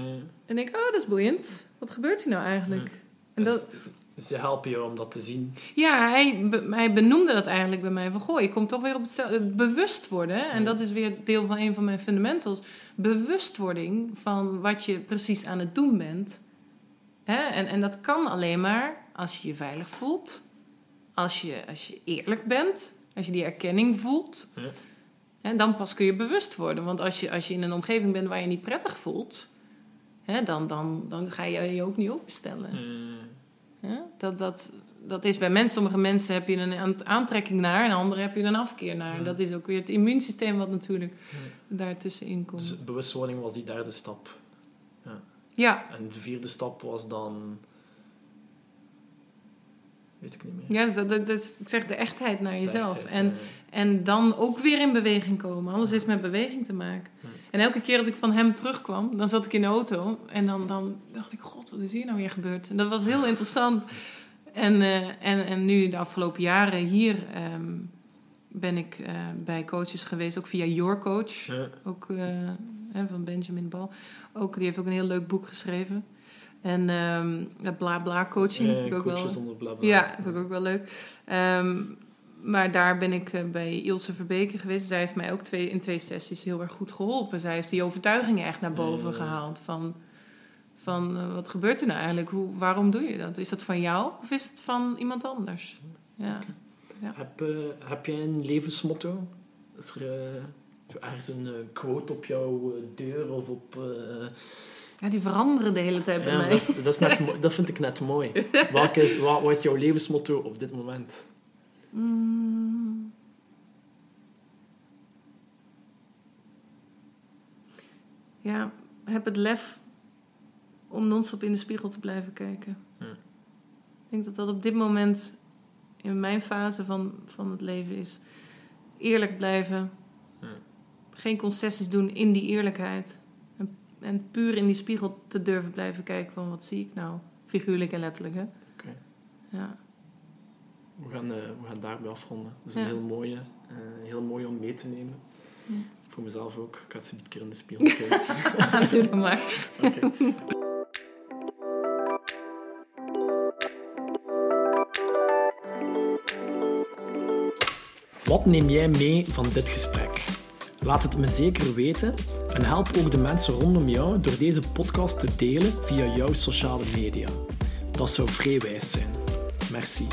En ik, oh, dat is boeiend. Wat gebeurt hier nou eigenlijk? En dus, dat, dus ze helpen je om dat te zien. ja, hij, be- hij benoemde dat eigenlijk bij mij. Van, goh, je komt toch weer op hetzelfde... Bewust worden. En dat is weer deel van een van mijn fundamentals. Bewustwording van wat je precies aan het doen bent. Hè? En, en dat kan alleen maar als je je veilig voelt. Als je, als je eerlijk bent. Als je die erkenning voelt. Ja. En dan pas kun je bewust worden. Want als je, als je in een omgeving bent waar je niet prettig voelt... Hè, dan, dan, dan ga je je ook niet openstellen. Ja, dat, dat, dat is bij mensen. Sommige mensen heb je een aan- aantrekking naar en andere heb je een afkeer naar. Dat is ook weer het immuunsysteem wat natuurlijk daartussenin komt. dus bewustwording was die derde stap. ja, En de vierde stap was dan... Weet ik niet meer. ja dus dat, dat is, ik zeg de echtheid naar jezelf. Echtheid, En, en dan ook weer in beweging komen. Alles heeft met beweging te maken. Ja. En elke keer als ik van hem terugkwam, dan zat ik in de auto. En dan, dan dacht ik, god, wat is hier nou weer gebeurd? En dat was heel interessant. En, eh, en, en nu de afgelopen jaren hier ehm, ben ik eh, bij coaches geweest. Ook via Your Coach. Ook eh, van Benjamin Bal. Ook, die heeft ook een heel leuk boek geschreven. En dat bla bla coaching. Eh, ook wel, zonder bla bla. ja, vind ik ook wel leuk. Ehm, maar daar ben ik eh, bij Ilse Verbeke geweest. Zij heeft mij ook twee, in twee sessies heel erg goed geholpen. Zij heeft die overtuigingen echt naar boven gehaald. Van, van eh, wat gebeurt er nou eigenlijk? Hoe, waarom doe je dat? Is dat van jou of is het van iemand anders? Ja. Heb, eh, heb jij een levensmotto? Is er ergens een quote op jouw deur of op... ja, die veranderen de hele tijd bij ja, mij. dat, is, dat, is net, dat vind ik net mooi. Is, wat, wat is jouw levensmotto op dit moment? Mm. Ja, heb het lef om non-stop in de spiegel te blijven kijken. Hm. Ik denk dat dat op dit moment in mijn fase van, van het leven is. Eerlijk blijven. Hm. Geen concessies doen in die eerlijkheid. En, puur in die spiegel te durven blijven kijken van wat zie ik nou? Figuurlijk en letterlijk, hè? Oké. Ja. We gaan, eh, we gaan daarbij afronden. Dat is een heel mooie, eh, heel mooi om mee te nemen. Ja. Voor mezelf ook. Ik ga eens een keer in de spiegel kijken. Doe dat maar. Oké. Wat neem jij mee van dit gesprek? Laat het me zeker weten en help ook de mensen rondom jou door deze podcast te delen via jouw sociale media. Dat zou vrij wijs zijn. Merci.